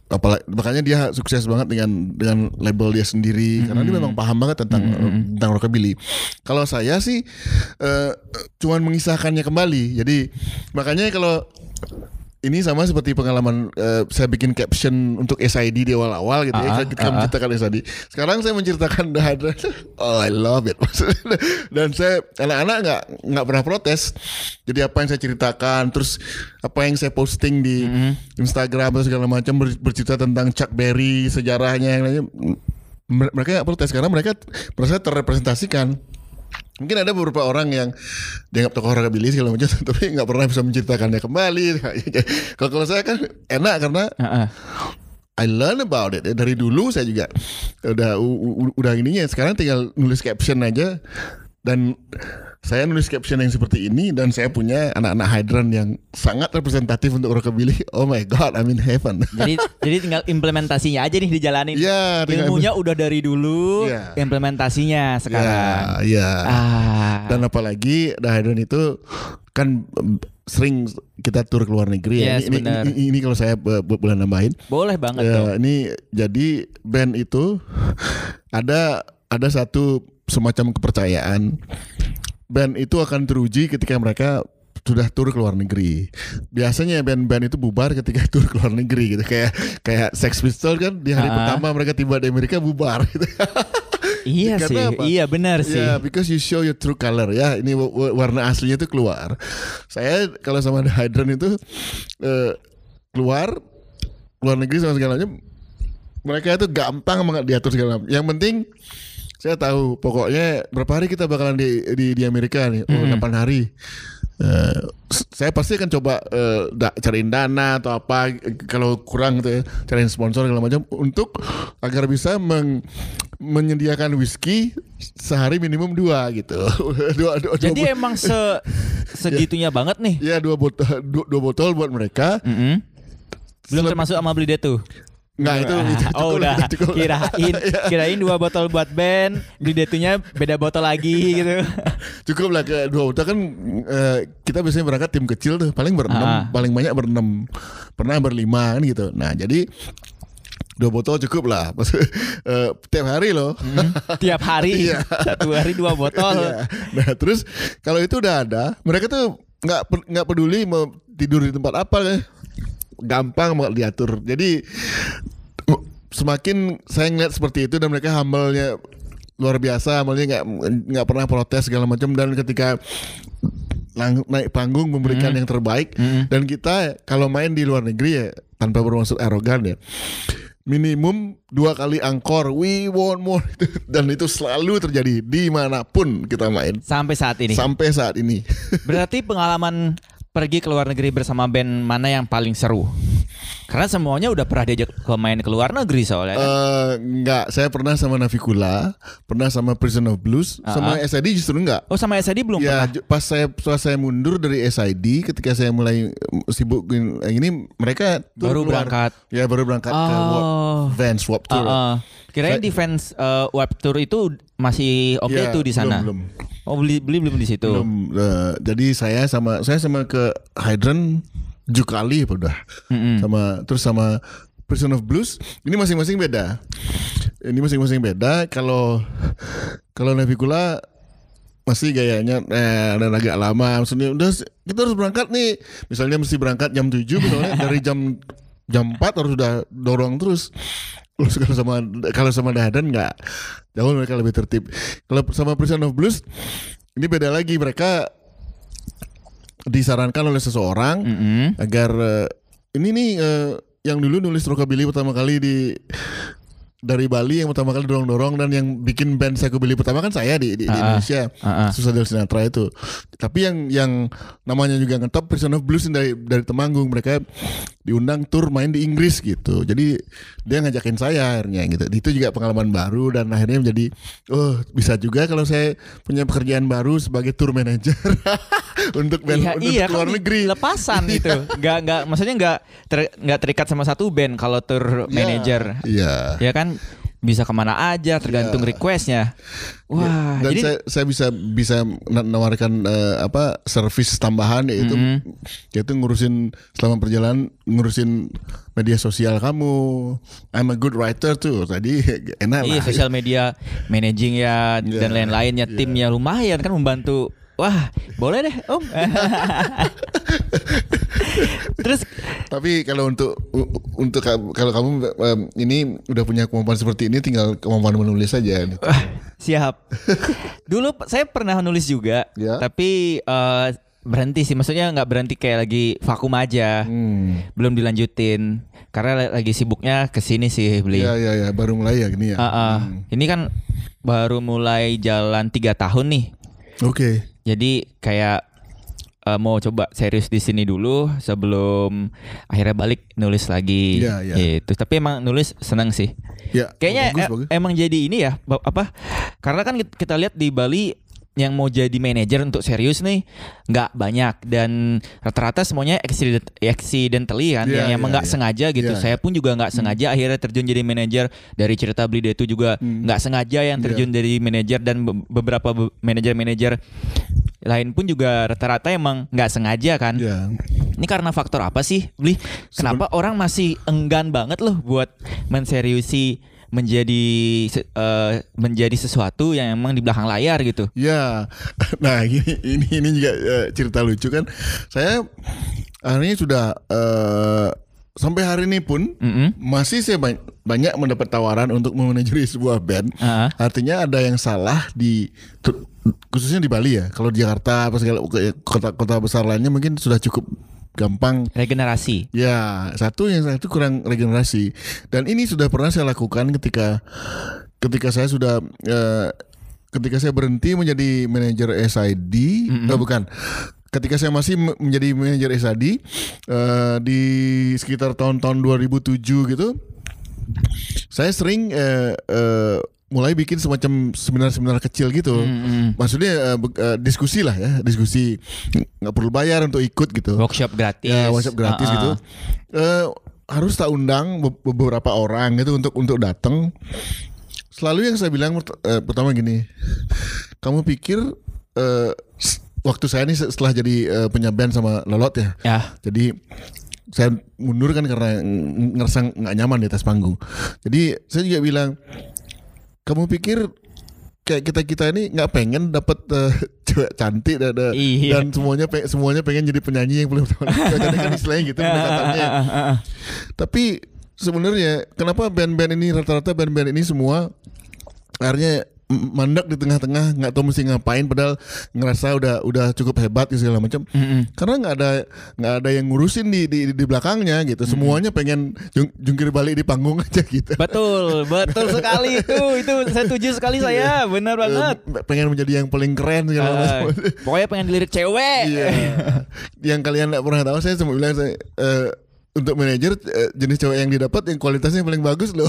Apalagi makanya dia sukses banget dengan dengan label dia sendiri karena dia memang paham banget tentang tentang rockabilly. Kalau saya sih eh, cuman mengisahkannya kembali. Jadi makanya kalau ini sama seperti pengalaman eh, saya bikin caption untuk SID di awal-awal gitu
Ah,
ya ketika menceritakan SID. Sekarang saya menceritakan (laughs) Hydrant. Oh, I love it. (laughs) Dan saya anak-anak nggak nggak pernah protes. Jadi apa yang saya ceritakan, terus apa yang saya posting di Instagram atau segala macam ber- bercerita tentang Chuck Berry sejarahnya yang lainnya. Mereka nggak protes karena mereka merasa terrepresentasikan. Mungkin ada beberapa orang yang dianggap tokoh rockabilly segala macam, (laughs) tapi nggak pernah bisa menceritakannya kembali. (laughs) kalau kalau saya kan enak karena
Heeh.
I learn about it dari dulu saya juga udah udah ininya sekarang tinggal nulis caption aja dan saya nulis caption yang seperti ini dan saya punya anak-anak hydran yang sangat representatif untuk rockabilly. Oh my god, I'm in heaven.
Jadi jadi tinggal implementasinya aja nih dijalanin.
Iya, tinggal-
Ilmunya udah dari dulu,
Iya.
implementasinya sekarang.
Ya, ya.
Ah.
Dan apalagi The Hydran itu kan sering kita tur ke luar negeri ya.
Yes,
Ini, ini,
benar.
ini, ini kalau saya eh, bo- boleh nambahin.
Boleh banget
Ya,
dong.
ini jadi band itu ada ada satu semacam kepercayaan band itu akan teruji ketika mereka sudah tur ke luar negeri. Biasanya band-band itu bubar ketika (laughs) tur ke luar negeri gitu. Kayak kayak Sex Pistols kan di hari
Ah.
pertama mereka tiba di Amerika bubar gitu. (laughs)
Iya sih,
Karena apa?
iya benar sih.
Ya, because you show your true color ya. Ini wa- wa- warna aslinya itu keluar. Saya kalau sama The Hydran itu eh, keluar luar negeri sama segala macam mereka itu gampang banget diatur segala macam. Yang penting saya tahu pokoknya berapa hari kita bakalan di di, di Amerika nih. Oh, 8 hari. Eh, s- saya pasti akan coba eh, da- cariin dana atau apa kalau kurang gitu ya, cariin sponsor segala macam untuk agar bisa meng- menyediakan whisky sehari minimum dua gitu. (laughs) dua, dua,
Jadi emang (laughs) se segitunya banget nih.
ya dua botol (laughs) dua, dua botol buat mereka.
Mm-mm. Belum
Seleb-
termasuk sama beli dia tuh.
Enggak itu, itu cukup
oh udah
itu cukup
kirain (laughs) kirain dua botol buat band beli detunya beda botol lagi gitu (laughs)
Cukup lah ke dua botol kan eh, kita biasanya berangkat tim kecil tuh paling berenam,
Ah.
paling banyak berenam. Pernah berlima kan gitu. Nah, jadi dua botol cukup lah. Pas, (laughs) eh, tiap hari loh.
tiap hari
Iya.
satu hari dua botol
Iya. Nah, terus kalau itu udah ada, mereka tuh nggak nggak peduli mau tidur di tempat apa kan. Gampang banget diatur. Jadi semakin saya ngeliat seperti itu dan mereka humble-nya luar biasa, humble-nya nggak nggak pernah protes segala macam. Dan ketika lang- naik panggung memberikan yang terbaik dan kita kalau main di luar negeri ya tanpa bermaksud arogan ya minimum dua kali angkor we want more. (laughs) Dan itu selalu terjadi di mana pun kita main.
Sampai saat ini?
Sampai saat ini. (laughs)
Berarti pengalaman pergi ke luar negeri bersama band mana yang paling seru karena semuanya udah pernah diajak ke main ke luar negeri soalnya kan?
Eh, enggak saya pernah sama Navikula pernah sama Prison of Blues sama SID justru enggak
oh sama SID belum
Ya
pernah
pas saya pas saya mundur dari SID ketika saya mulai mm, sibuk ini mereka
Baru
keluar.
berangkat.
ya baru berangkat ke
Oh.
Warp, Vans Warp Tour.
Uh, uh. Kirain
Saya-
defense uh, web tour itu masih oke
Ya,
tuh di sana.
belum,
Oh beli beli belum di situ.
Belum, eh, jadi saya sama saya sama ke Hydran tujuh kali apa udah.
Mm-mm.
sama terus sama Prison of Blues. Ini masing-masing beda. Ini masing-masing beda. Kalau kalau Navikula masih gayanya eh, dan agak lama. Maksudnya udah kita harus berangkat nih. Misalnya mesti berangkat jam 7 misalnya dari (laughs) jam jam 4 harus udah dorong Terus kalau sama kalau sama Dadan nggak jauh mereka lebih tertib kalau sama Prison of Blues ini beda lagi mereka disarankan oleh seseorang
Mm-mm.
agar eh, ini nih eh, yang dulu nulis rockabilly pertama kali di dari Bali yang pertama kali dorong-dorong dan yang bikin band Psychobilly pertama kan saya di, di, di
Ah, ah.
Indonesia
Ah, ah.
Susah Del Sinatra itu tapi yang yang namanya juga ngetop Prison of Blues dari dari Temanggung mereka diundang tur main di Inggris gitu jadi dia ngajakin saya akhirnya gitu itu juga pengalaman baru dan akhirnya menjadi oh bisa juga kalau saya punya pekerjaan baru sebagai tour manager (laughs) untuk band
Iya,
untuk
iya
luar
kan
negeri
lepasan itu. Nggak nggak maksudnya nggak ter- nggak terikat sama satu band kalau tour manager.
Iya.
Ya kan bisa ke mana aja tergantung requestnya. Wah,
Dan
jadi
saya saya bisa bisa na- nawarkan eh, apa servis tambahan yaitu
Mm-hmm.
yaitu ngurusin selama perjalanan ngurusin media sosial kamu. I'm a good writer tuh. Tadi (laughs) enak
iya
lah.
sosial media managing ya
Iya,
dan lain-lainnya timnya lumayan kan membantu. Wah, boleh deh, Om. (laughs) Terus
Tapi kalau untuk untuk ka- kalau kamu ini udah punya kemampuan seperti ini tinggal kemampuan menulis saja. gitu.
Wah, siap. Dulu saya pernah nulis juga,
Ya.
tapi eh, berhenti sih. Maksudnya nggak berhenti kayak lagi vakum aja,
Hmm.
belum dilanjutin. Karena la- lagi sibuknya ke sini sih beli.
Ya ya ya baru mulai ya gini ya.
Ah, ah. Ini kan baru mulai jalan tiga tahun nih.
Oke.
Jadi kayak eh, mau coba serius di sini dulu sebelum akhirnya balik nulis lagi.
Iya, iya.
Gitu. Tapi emang nulis seneng sih.
Ya.
Kayaknya
bagus,
e-
bagus.
emang jadi ini ya apa? Karena kan kit- kita lihat di Bali yang mau jadi manajer untuk serius nih nggak banyak dan rata-rata semuanya accident, accidentally kan
Iya,
yang emang nggak
iya.
sengaja gitu.
Iya.
Saya pun juga nggak sengaja akhirnya terjun jadi manajer dari cerita beli itu juga nggak sengaja yang
Iya.
terjun dari manajer dan be- beberapa be- manajer-manajer lain pun juga rata-rata emang nggak sengaja kan.
Ya.
Ini karena faktor apa sih, Bli? Kenapa orang masih enggan banget loh buat menseriusi menjadi eh, menjadi sesuatu yang emang di belakang layar gitu?
Ya, (laughs) nah ini ini, ini juga eh, cerita lucu kan. Saya akhirnya sudah eh, sampai hari ini pun
Mm-mm.
masih saya ba- banyak mendapat tawaran untuk memanajeri sebuah band.
Ah.
Artinya ada yang salah di khususnya di Bali ya. Kalau di Jakarta apa segala kota-kota besar lainnya mungkin sudah cukup gampang
Regenerasi.
Ya, satu yang satu kurang regenerasi. Dan ini sudah pernah saya lakukan ketika ketika saya sudah eh, ketika saya berhenti menjadi manajer SID, eh, bukan. Ketika saya masih me- menjadi manajer SID eh, di sekitar tahun-tahun 2007 gitu, saya sering eh, eh, mulai bikin semacam seminar-seminar kecil gitu. Maksudnya eh, be- eh, diskusi lah ya, diskusi nggak perlu bayar untuk ikut gitu.
Workshop gratis.
Ya, WhatsApp gratis
Ah, ah.
gitu. Eh, harus tak undang be- beberapa orang gitu untuk untuk datang. Selalu yang saya bilang eh, pertama gini, kamu pikir eh, s- waktu saya ini setelah jadi eh, penyampaian sama Lolot ya,
Ya.
jadi saya mundur kan karena ng- ngerasa nggak nyaman di atas panggung. Jadi saya juga bilang, kamu pikir kayak kita kita ini nggak pengen dapat eh, (laughs) cewek cantik dan, dan-
Iya.
dan semuanya pe- semuanya pengen jadi penyanyi yang utama. Jadi kan istilahnya gitu (laughs) pendekatannya. Tapi sebenarnya kenapa band-band ini rata-rata band-band ini semua akhirnya mandek di tengah-tengah nggak tahu mesti ngapain padahal ngerasa udah udah cukup hebat gitu segala macam karena nggak ada nggak ada yang ngurusin di di, di belakangnya gitu semuanya pengen jung- jungkir balik di panggung (laughs) aja gitu
Betul, betul (laughs) sekali itu. Itu saya setuju sekali saya. Benar banget.
Eh, pengen menjadi yang paling keren segala
Eh,
macam
pokoknya pengen dilirik cewek.
Iya. (laughs) yang kalian nggak pernah tahu saya cuma bilang saya eh, untuk manajer eh, jenis cewek yang didapat yang kualitasnya paling bagus loh.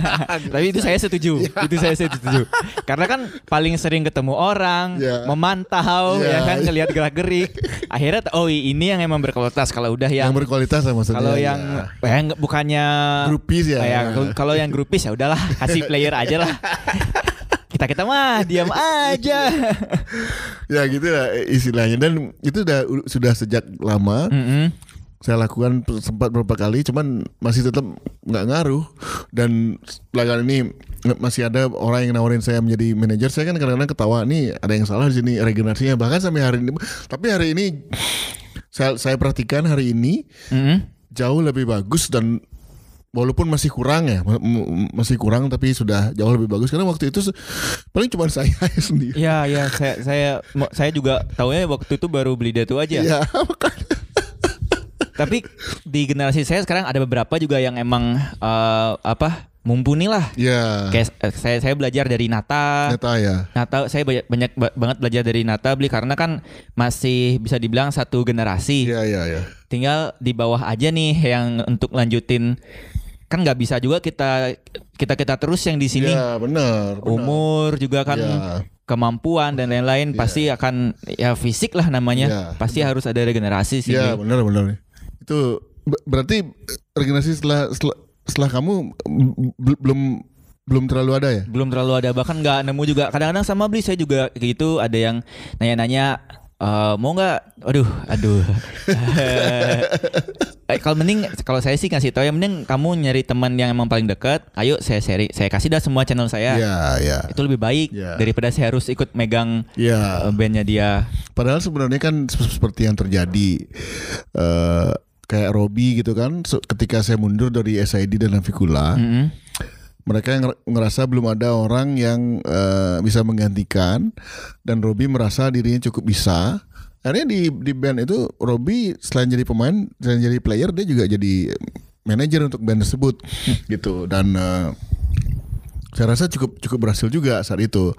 (laughs)
Tapi itu saya setuju. itu saya setuju. Karena kan paling sering ketemu orang,
Ya.
memantau
Ya.
ya kan ngelihat gerak-gerik. Akhirnya oh ini yang emang berkualitas. Kalau udah yang,
yang berkualitas lah maksudnya.
kalau
ya.
yang eh, nggak- bukannya
Grupis ya.
Eh, kalau- yang grupis ya udahlah kasih player aja lah. (laughs) kita kita mah diam aja.
ya gitu lah eh, istilahnya dan itu udah sudah sejak lama
Mm-mm.
Saya lakukan sempat beberapa kali cuman masih tetap nggak ngaruh. Dan belakangan ini masih ada orang yang nawarin saya menjadi manajer. Saya kan kadang-kadang ketawa nih ada yang salah di sini regenerasinya. Bahkan sampai hari ini tapi hari ini saya saya perhatikan hari ini
Mm-mm.
jauh lebih bagus dan walaupun masih kurang ya masih kurang tapi sudah jauh lebih bagus. Karena waktu itu paling cuma (laughs) saya sendiri.
Ya ya saya saya saya juga taunya waktu itu baru beli datu aja.
ya (laughs) makanya
Tapi di generasi saya sekarang ada beberapa juga yang emang eh, apa mumpuni lah.
ya
Kayak eh, saya saya belajar dari Nata.
ternyata ya
Nata saya banyak, banyak ba- banget belajar dari Nata beli karena kan masih bisa dibilang satu generasi.
ya ya ya
Tinggal di bawah aja nih yang untuk lanjutin kan nggak bisa juga kita kita kita terus yang di sini
ya benar benar.
umur juga kan
Ya.
kemampuan dan lain-lain pasti akan ya fisik lah namanya
Ya,
pasti harus ada regenerasi sih. Bli.
benar benar itu be- berarti regenerasi setelah setelah, setelah kamu belum belum terlalu ada ya?
Belum terlalu ada. Bahkan nggak nemu juga. Kadang-kadang sama beli saya juga kayak gitu. Ada yang nanya-nanya "Eh, mau nggak? Aduh aduh. (laughs) Eh, kalau mending kalau saya sih ngasih tahu ya mending kamu nyari teman yang emang paling dekat. Ayo saya seri saya kasih dah semua channel saya.
Ya ya
itu lebih baik
Ya.
daripada saya harus ikut megang
ya
eh, bandnya dia.
Padahal sebenarnya kan sep- seperti yang terjadi eh kayak Robi gitu kan ketika saya mundur dari SID dan Navikula
Mm-mm.
mereka yang nger- ngerasa belum ada orang yang eh, bisa menggantikan dan Robi merasa dirinya cukup bisa akhirnya di di band itu Robi selain jadi pemain selain jadi player dia juga jadi manajer untuk band tersebut (laughs) gitu dan eh, saya rasa cukup cukup berhasil juga saat itu.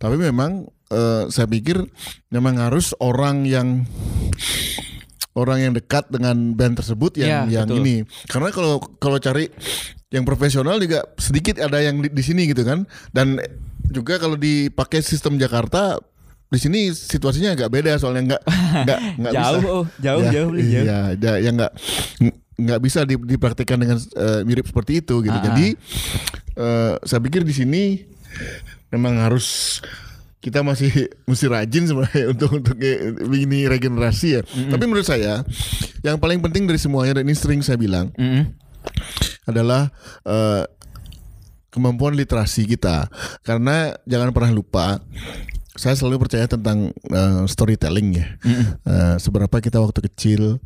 Tapi memang eh, saya pikir memang harus orang yang orang yang dekat dengan band tersebut yang
Ya,
yang
betul.
ini. Karena kalau kalau cari yang profesional juga sedikit ada yang di, di sini gitu kan. Dan juga kalau dipakai sistem Jakarta di sini situasinya agak beda soalnya nggak (laughs) nggak nggak
Jauh,
bisa.
oh, jauh,
Ya,
jauh, Bli, jauh.
Iya, ya, yang nggak nggak bisa di- dipraktikkan dengan eh, mirip seperti itu gitu.
Ah, ah.
Jadi eh, saya pikir di sini memang harus kita masih (laughs) mesti rajin sebenarnya untuk untuk ini regenerasi ya. Tapi menurut saya yang paling penting dari semuanya dan ini sering saya bilang
Mm-mm.
adalah eh, kemampuan literasi kita. Karena jangan pernah lupa saya selalu percaya tentang eh, storytelling ya. Eh, seberapa kita waktu kecil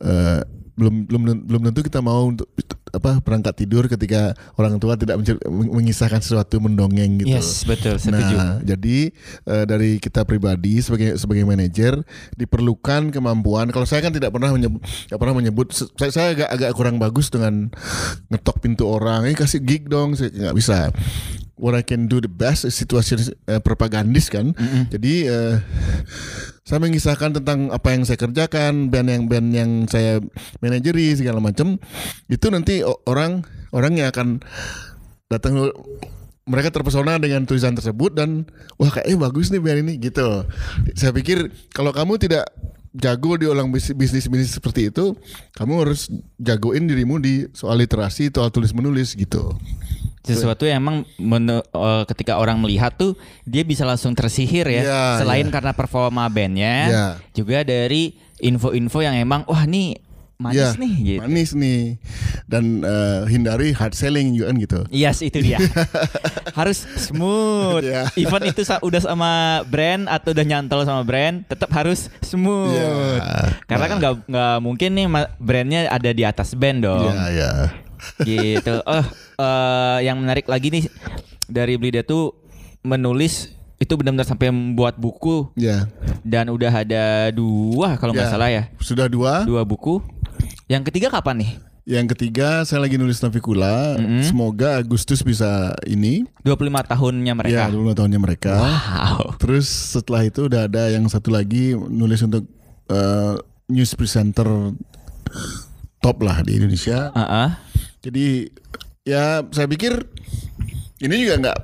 eh, belum belum belum tentu kita mau untuk apa berangkat tidur ketika orang tua tidak mengisahkan sesuatu mendongeng gitu.
Yes, betul, setuju.
Nah, jadi eh, dari kita pribadi sebagai sebagai manajer diperlukan kemampuan. Kalau saya kan tidak pernah menyebut, tidak pernah menyebut. Saya, saya agak agak kurang bagus dengan ngetok pintu orang. Ini kasih gig dong, saya nggak bisa. What I can do the best is situasi eh, propagandis kan. Jadi eh, saya mengisahkan tentang apa yang saya kerjakan, band yang band yang saya manajeri segala macam. Itu nanti orang orang yang akan datang mereka terpesona dengan tulisan tersebut dan wah kayaknya bagus nih band ini gitu. Saya pikir kalau kamu tidak jago di ulang bis- bisnis-bisnis seperti itu, kamu harus jagoin dirimu di soal literasi, soal tulis menulis gitu.
Sesuatu yang emang menu- eh, ketika orang melihat tuh dia bisa langsung tersihir ya.
Iya,
Selain
iya.
karena performa bandnya,
Iya.
juga dari info-info yang emang wah nih manis
Ya,
nih gitu.
Manis nih. Dan eh, hindari hard selling juga gitu.
Yes itu dia (laughs) harus smooth.
Iya.
Even itu udah sama brand atau udah nyantol sama brand, tetap harus smooth.
Iya.
Karena kan nggak nggak mungkin nih brandnya ada di atas band dong.
Iya, iya.
Gitu. Oh, eh, yang menarik lagi nih dari Blida tuh menulis itu benar-benar sampai membuat buku
Ya.
dan udah ada dua kalau nggak
Ya.
salah ya.
Sudah dua.
Dua buku. Yang ketiga kapan nih?
Yang ketiga saya lagi nulis Navikula.
Mm-hmm.
Semoga Agustus bisa ini.
25 tahunnya mereka.
Ya, dulu tahunnya mereka.
Wow.
Terus setelah itu udah ada yang satu lagi nulis untuk eh, news presenter top lah di Indonesia.
Heeh.
Jadi ya saya pikir ini juga nggak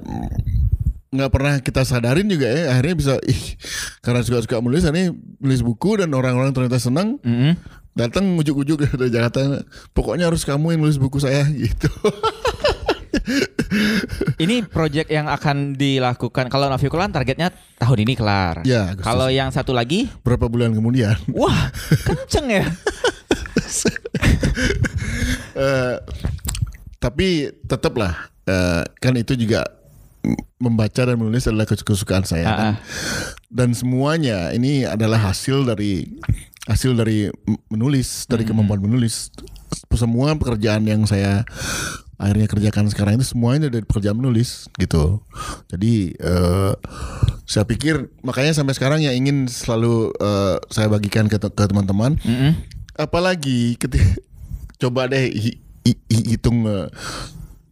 nggak pernah kita sadarin juga ya akhirnya bisa ih karena suka-suka menulis ini nulis buku dan orang-orang ternyata senang
Mm-mm.
datang ujuk-ujuk dari Jakarta pokoknya harus kamu yang nulis buku saya (laughs) gitu
Ini project yang akan dilakukan kalau Navikulan targetnya tahun ini kelar.
Ya, Agustus.
Kalau yang satu lagi,
berapa bulan kemudian
wah kenceng ya. (laughs)
Eh, tapi tetaplah eh, kan itu juga membaca dan menulis adalah kesukaan saya kan.
Ah, ah.
dan semuanya ini adalah hasil dari hasil dari menulis dari kemampuan menulis semua pekerjaan yang saya akhirnya kerjakan sekarang itu semuanya dari pekerjaan menulis gitu jadi eh, saya pikir makanya sampai sekarang yang ingin selalu eh, saya bagikan ke, ke teman-teman
Mm-mm.
apalagi ketika coba deh hi- hi- hi- hitung eh,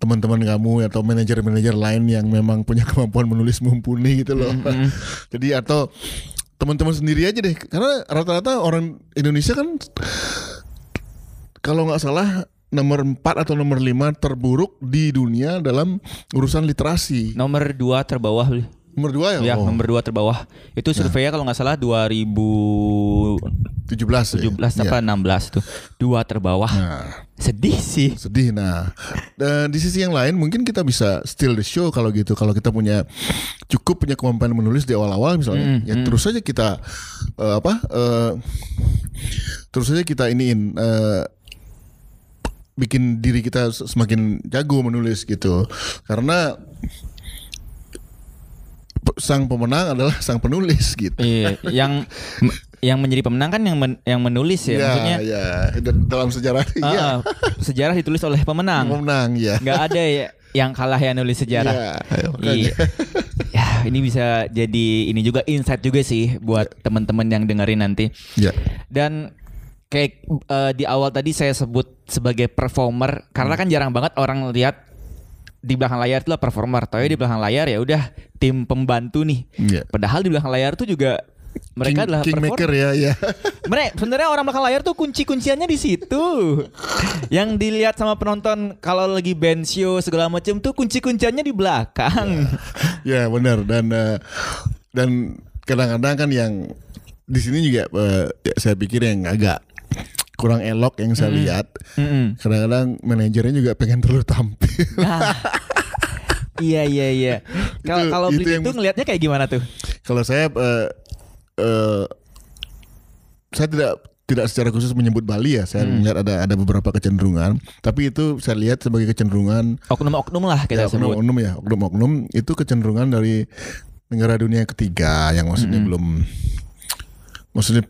teman-teman kamu atau manajer-manajer lain yang memang punya (laughs) kemampuan menulis mumpuni gitu loh. (laughs) Jadi atau teman-teman sendiri aja deh karena rata-rata orang Indonesia kan kalau nggak salah nomor 4 atau nomor 5 terburuk di dunia dalam urusan literasi.
Nomor dua terbawah.
Nomor 2
Ya,
ya? Oh,
nomor dua terbawah. Itu surveinya kalau nggak salah 2017
17 ya.
apa 16 tuh. Dua terbawah.
Nah.
Sedih sih.
sedih nah dan di sisi yang lain mungkin kita bisa steal the show kalau gitu kalau kita punya cukup punya kemampuan menulis di awal-awal misalnya
Mm,
ya terus saja kita eh, apa eh, terus saja kita iniin eh, bikin diri kita semakin jago menulis gitu karena sang pemenang adalah sang penulis gitu
Iya, yang yang menjadi pemenang kan yang men- yang menulis ya, maksudnya.
ya Dan dalam sejarah
ah,
ya
ah, sejarah ditulis oleh pemenang.
pemenang ya
nggak ada ya yang kalah yang nulis sejarah.
Iya, makanya.
Iya. ya, ini bisa jadi ini juga insight juga sih buat teman-teman yang dengerin nanti.
ya
Dan kayak eh, di awal tadi saya sebut sebagai performer karena kan jarang banget orang lihat di belakang layar itu lah performer. Tapi di belakang layar ya udah tim pembantu nih.
Iya.
Padahal di belakang layar tuh juga mereka
King,
adalah
kingmaker
performer.
ya (laughs) ya
Mereka sebenarnya orang belakang layar tuh kunci-kunciannya di situ. (laughs) Yang dilihat sama penonton kalau lagi band show segala macam tuh kunci-kunciannya di belakang.
ya (laughs) benar dan eh, dan kadang-kadang kan yang di sini juga eh, ya, saya pikir yang agak kurang elok yang saya lihat
Mm-mm.
kadang-kadang manajernya juga pengen (laughs) terlalu tampil
Nah. iya iya iya. Kalau kalau
itu
itu ngelihatnya kayak gimana tuh?
kalau saya eh, eh, saya tidak tidak secara khusus menyebut Bali ya saya melihat ada ada beberapa kecenderungan tapi itu saya lihat sebagai kecenderungan
Oknum-oknum lah kita
ya,
sebut.
oknum-oknum ya oknum-oknum itu kecenderungan dari negara dunia ketiga yang maksudnya belum maksudnya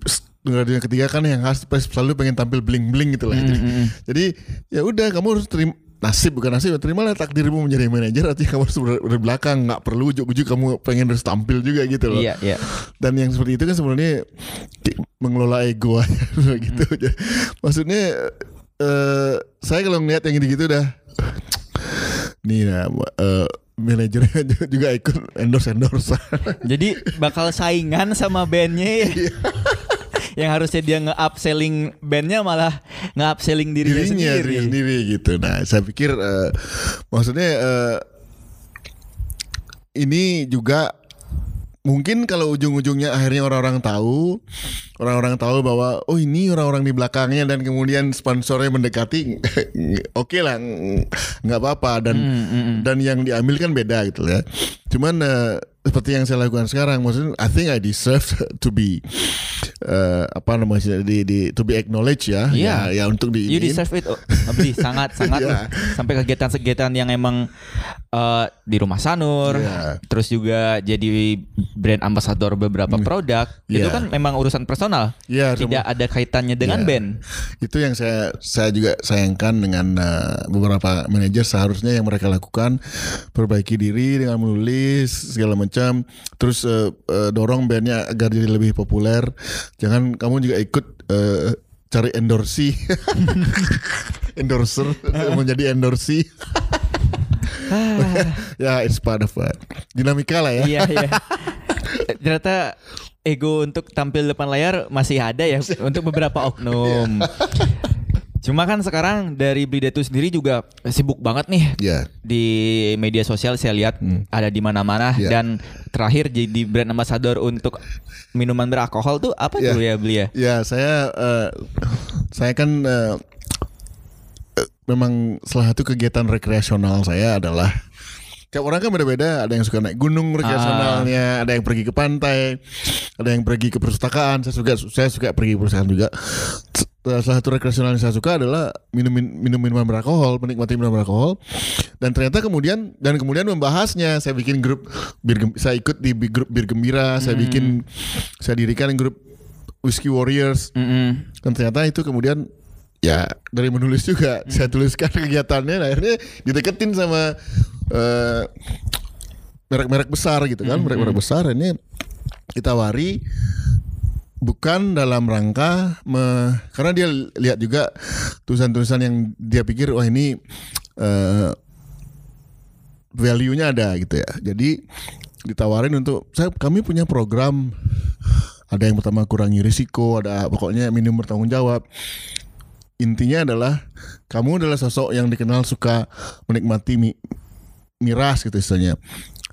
dunia ketiga kan yang khas selalu pengen tampil bling bling gitu lah. Jadi, jadi ya udah kamu harus terima nasib bukan nasib terimalah takdirmu menjadi manajer artinya kamu harus dari belakang nggak perlu ujuk-ujuk kamu pengen harus tampil juga gitu loh.
Iya iya.
dan yang seperti itu kan sebenarnya mengelola ego (laughs) aja gitu. Jadi, maksudnya eh saya kalau ngeliat yang gitu-gitu udah nih nah, eh, manajernya (laughs) juga- juga ikut endorse endorse
Jadi bakal saingan sama bandnya ya. Yang harusnya dia nge-upselling bandnya malah nge-upselling dirinya,
dirinya
sendiri.
dirinya sendiri gitu nah saya pikir eh, maksudnya eh, ini juga mungkin kalau ujung-ujungnya akhirnya orang-orang tahu, orang-orang tahu bahwa oh ini orang-orang di belakangnya dan kemudian sponsornya mendekati, (laughs) oke lah, nggak apa-apa dan dan yang diambil kan beda gitu ya. Cuman eh, seperti yang saya lakukan sekarang, maksudnya I think I deserve (laughs) to be eh, apa namanya di, di to be acknowledged ya,
Iya.
ya, ya untuk di
You deserve it, oh, Abdi. (laughs) sangat sangat lah. Sampai kegiatan-kegiatan yang emang eh, di rumah Sanur,
Iya.
terus juga jadi brand ambassador beberapa produk. Itu
Iya.
kan memang urusan personal,
Iya,
tidak ada kaitannya dengan
Iya.
band.
Itu yang saya saya juga sayangkan dengan uh, beberapa manajer seharusnya yang mereka lakukan perbaiki diri dengan menulis segala macam, terus uh, uh, dorong bandnya agar jadi lebih populer. Jangan kamu juga ikut uh, cari endorsi, (laughs) endorser menjadi endorsi. (laughs) ya, it's part of uh, dinamika lah ya.
Iya iya. Ternyata ego untuk tampil depan layar masih ada ya untuk beberapa oknum. Cuma kan sekarang dari Blida itu sendiri juga sibuk banget nih
Ya,
di media sosial saya lihat ada di mana-mana
Iya.
dan terakhir jadi brand ambassador untuk minuman beralkohol tuh apa
Iya.
tuh ya beli ya?
Ya saya eh, saya kan eh, memang salah satu kegiatan rekreasional saya adalah Tiap orang kan beda-beda, ada yang suka naik gunung rekreasionalnya, ada yang pergi ke pantai, ada yang pergi ke perpustakaan. Saya suka saya suka pergi ke perpustakaan juga. Eh, Salah satu rekreasional yang saya suka adalah minum minum minuman beralkohol, menikmati minuman beralkohol. Dan ternyata kemudian dan kemudian membahasnya. Saya bikin grup bir saya ikut di grup bir gembira, saya bikin saya dirikan grup Whiskey Warriors
Mm-mm.
dan ternyata itu kemudian ya dari menulis juga saya tuliskan (laughs) kegiatannya dan akhirnya dideketin sama eh, merek-merek besar gitu kan merek-merek besar ini ditawari bukan dalam rangka me- karena dia lihat juga tulisan-tulisan yang dia pikir wah ini eh, value-nya ada gitu ya. Jadi ditawarin untuk saya kami punya program ada yang pertama kurangi risiko, ada pokoknya minim bertanggung jawab. Intinya adalah kamu adalah sosok yang dikenal suka menikmati mi- miras gitu istilahnya.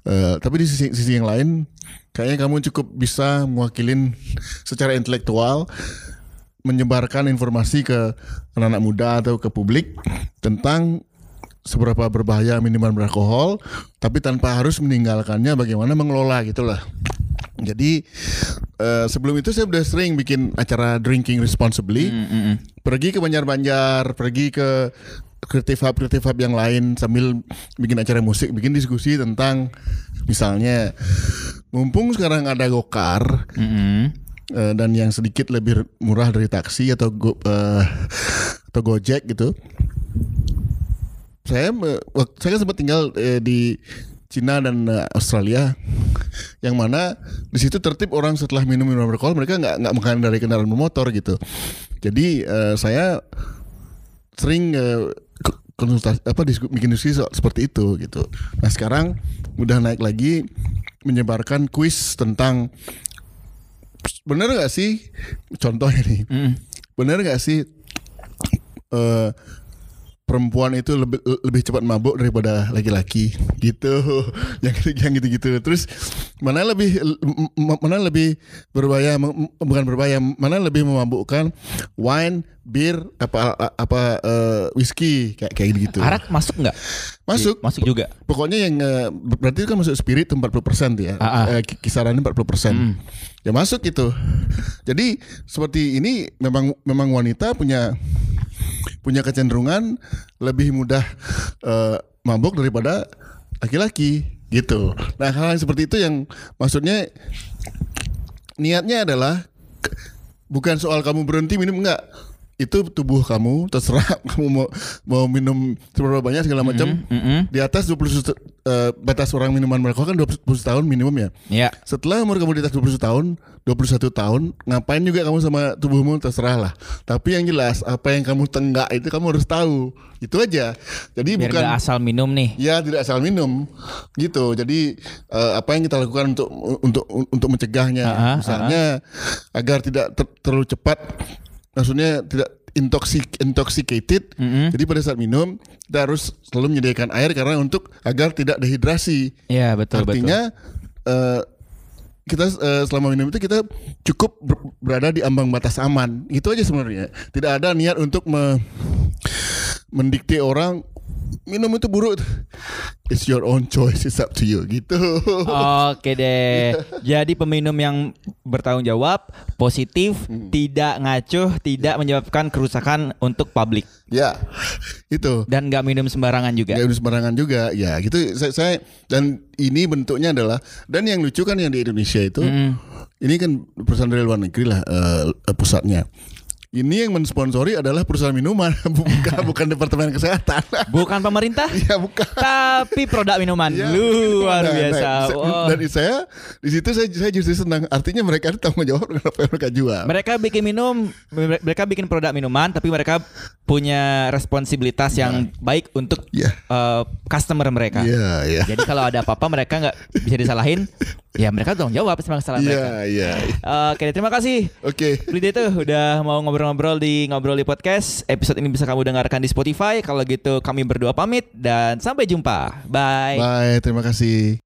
Eh, tapi di sisi, sisi yang lain kayaknya kamu cukup bisa mewakilin secara intelektual menyebarkan informasi ke anak-anak muda atau ke publik tentang seberapa berbahaya minuman beralkohol tapi tanpa harus meninggalkannya bagaimana mengelola gitulah. Jadi eh, sebelum itu saya udah sering bikin acara drinking responsibly.
Mm-mm.
Pergi ke Banjar-Banjar, pergi ke kreatif hub kreatif hub yang lain sambil bikin acara musik, bikin diskusi tentang misalnya mumpung sekarang ada gokar
Mm-mm.
eh, dan yang sedikit lebih murah dari taksi atau go, eh, atau gojek gitu. Saya saya sempat tinggal eh, di Cina dan Australia, yang mana di situ tertib orang setelah minum minuman beralkohol mereka nggak nggak makan dari kendaraan bermotor gitu. Jadi eh, saya sering k- konsultasi apa disku, bikin diskusi seperti itu gitu. Nah sekarang udah naik lagi menyebarkan kuis tentang bener nggak sih contohnya nih
Mm.
bener nggak sih eh perempuan itu lebih lebih cepat mabuk daripada laki-laki gitu (laughs) yang gitu yang gitu-gitu terus mana lebih mana lebih berbahaya bukan berbahaya mana lebih memabukkan wine bir apa apa eh, whisky kayak kayak gitu
Arak masuk nggak?
Masuk.
Masuk juga.
Pokoknya yang eh, berarti kan masuk spirit itu 40% tuh ya. Ki- kisarannya 40%. Ya masuk gitu. Jadi seperti ini memang memang wanita punya punya kecenderungan lebih mudah eh, mabuk daripada laki-laki gitu. Nah, hal yang seperti itu yang maksudnya niatnya adalah bukan soal kamu berhenti minum enggak itu tubuh kamu terserah (laughs) kamu mau mau minum seberapa banyak segala macam
Mm-mm.
di atas 20 juta- eh, batas orang minuman beralkohol kan 20 tahun minimum ya.
Ya.
Setelah umur kamu di atas 20 tahun, 21 tahun, ngapain juga kamu sama tubuhmu terserah lah. Tapi yang jelas apa yang kamu tenggak itu kamu harus tahu. Itu aja. Jadi
Biar
bukan
asal minum nih.
Ya tidak asal minum gitu. Jadi eh, apa yang kita lakukan untuk untuk untuk mencegahnya,
Ah, ah,
misalnya agar tidak ter- terlalu cepat, maksudnya tidak intoxic intoxicated.
Mm-mm.
Jadi pada saat minum kita harus selalu menyediakan air karena untuk agar tidak dehidrasi.
Iya betul
Artinya eh, kita eh, selama minum itu kita cukup ber- berada di ambang batas aman. Itu aja sebenarnya. Tidak ada niat untuk me- mendikte orang minum itu buruk. It's your own choice, it's up to you gitu.
Oke deh. (laughs) Jadi peminum yang bertanggung jawab, positif,
Hmm.
tidak ngacuh, tidak menyebabkan kerusakan untuk publik
ya, itu.
dan nggak minum sembarangan juga.
Gak sembarangan juga, ya gitu. Saya, saya dan ini bentuknya adalah dan yang lucu kan yang di Indonesia itu,
Mm.
ini kan perusahaan dari luar negeri lah eh, pusatnya. Ini yang mensponsori adalah perusahaan minuman, (laughs) bukan (laughs) bukan departemen kesehatan.
Bukan pemerintah, (laughs)
ya bukan.
tapi produk minuman.
Ya,
Luar
nah,
biasa.
nah,
Wow.
Dan saya di situ saya saya justru senang. Artinya mereka ada tanggung jawab dengan apa yang mereka jual.
Mereka bikin minum, mereka bikin produk minuman, tapi mereka punya responsibilitas yang baik untuk
Ya.
eh, customer mereka.
Iya, iya.
Jadi kalau ada apa-apa mereka nggak bisa disalahin, ya mereka tanggung jawab sama kesalahan mereka.
Iya, iya.
Oke, terima kasih.
Oke.
Lide tuh udah mau ngobrol-ngobrol di ngobrol di podcast. Episode ini bisa kamu dengarkan di Spotify. Kalau gitu kami berdua pamit dan sampai jumpa. Bye.
Bye, terima kasih.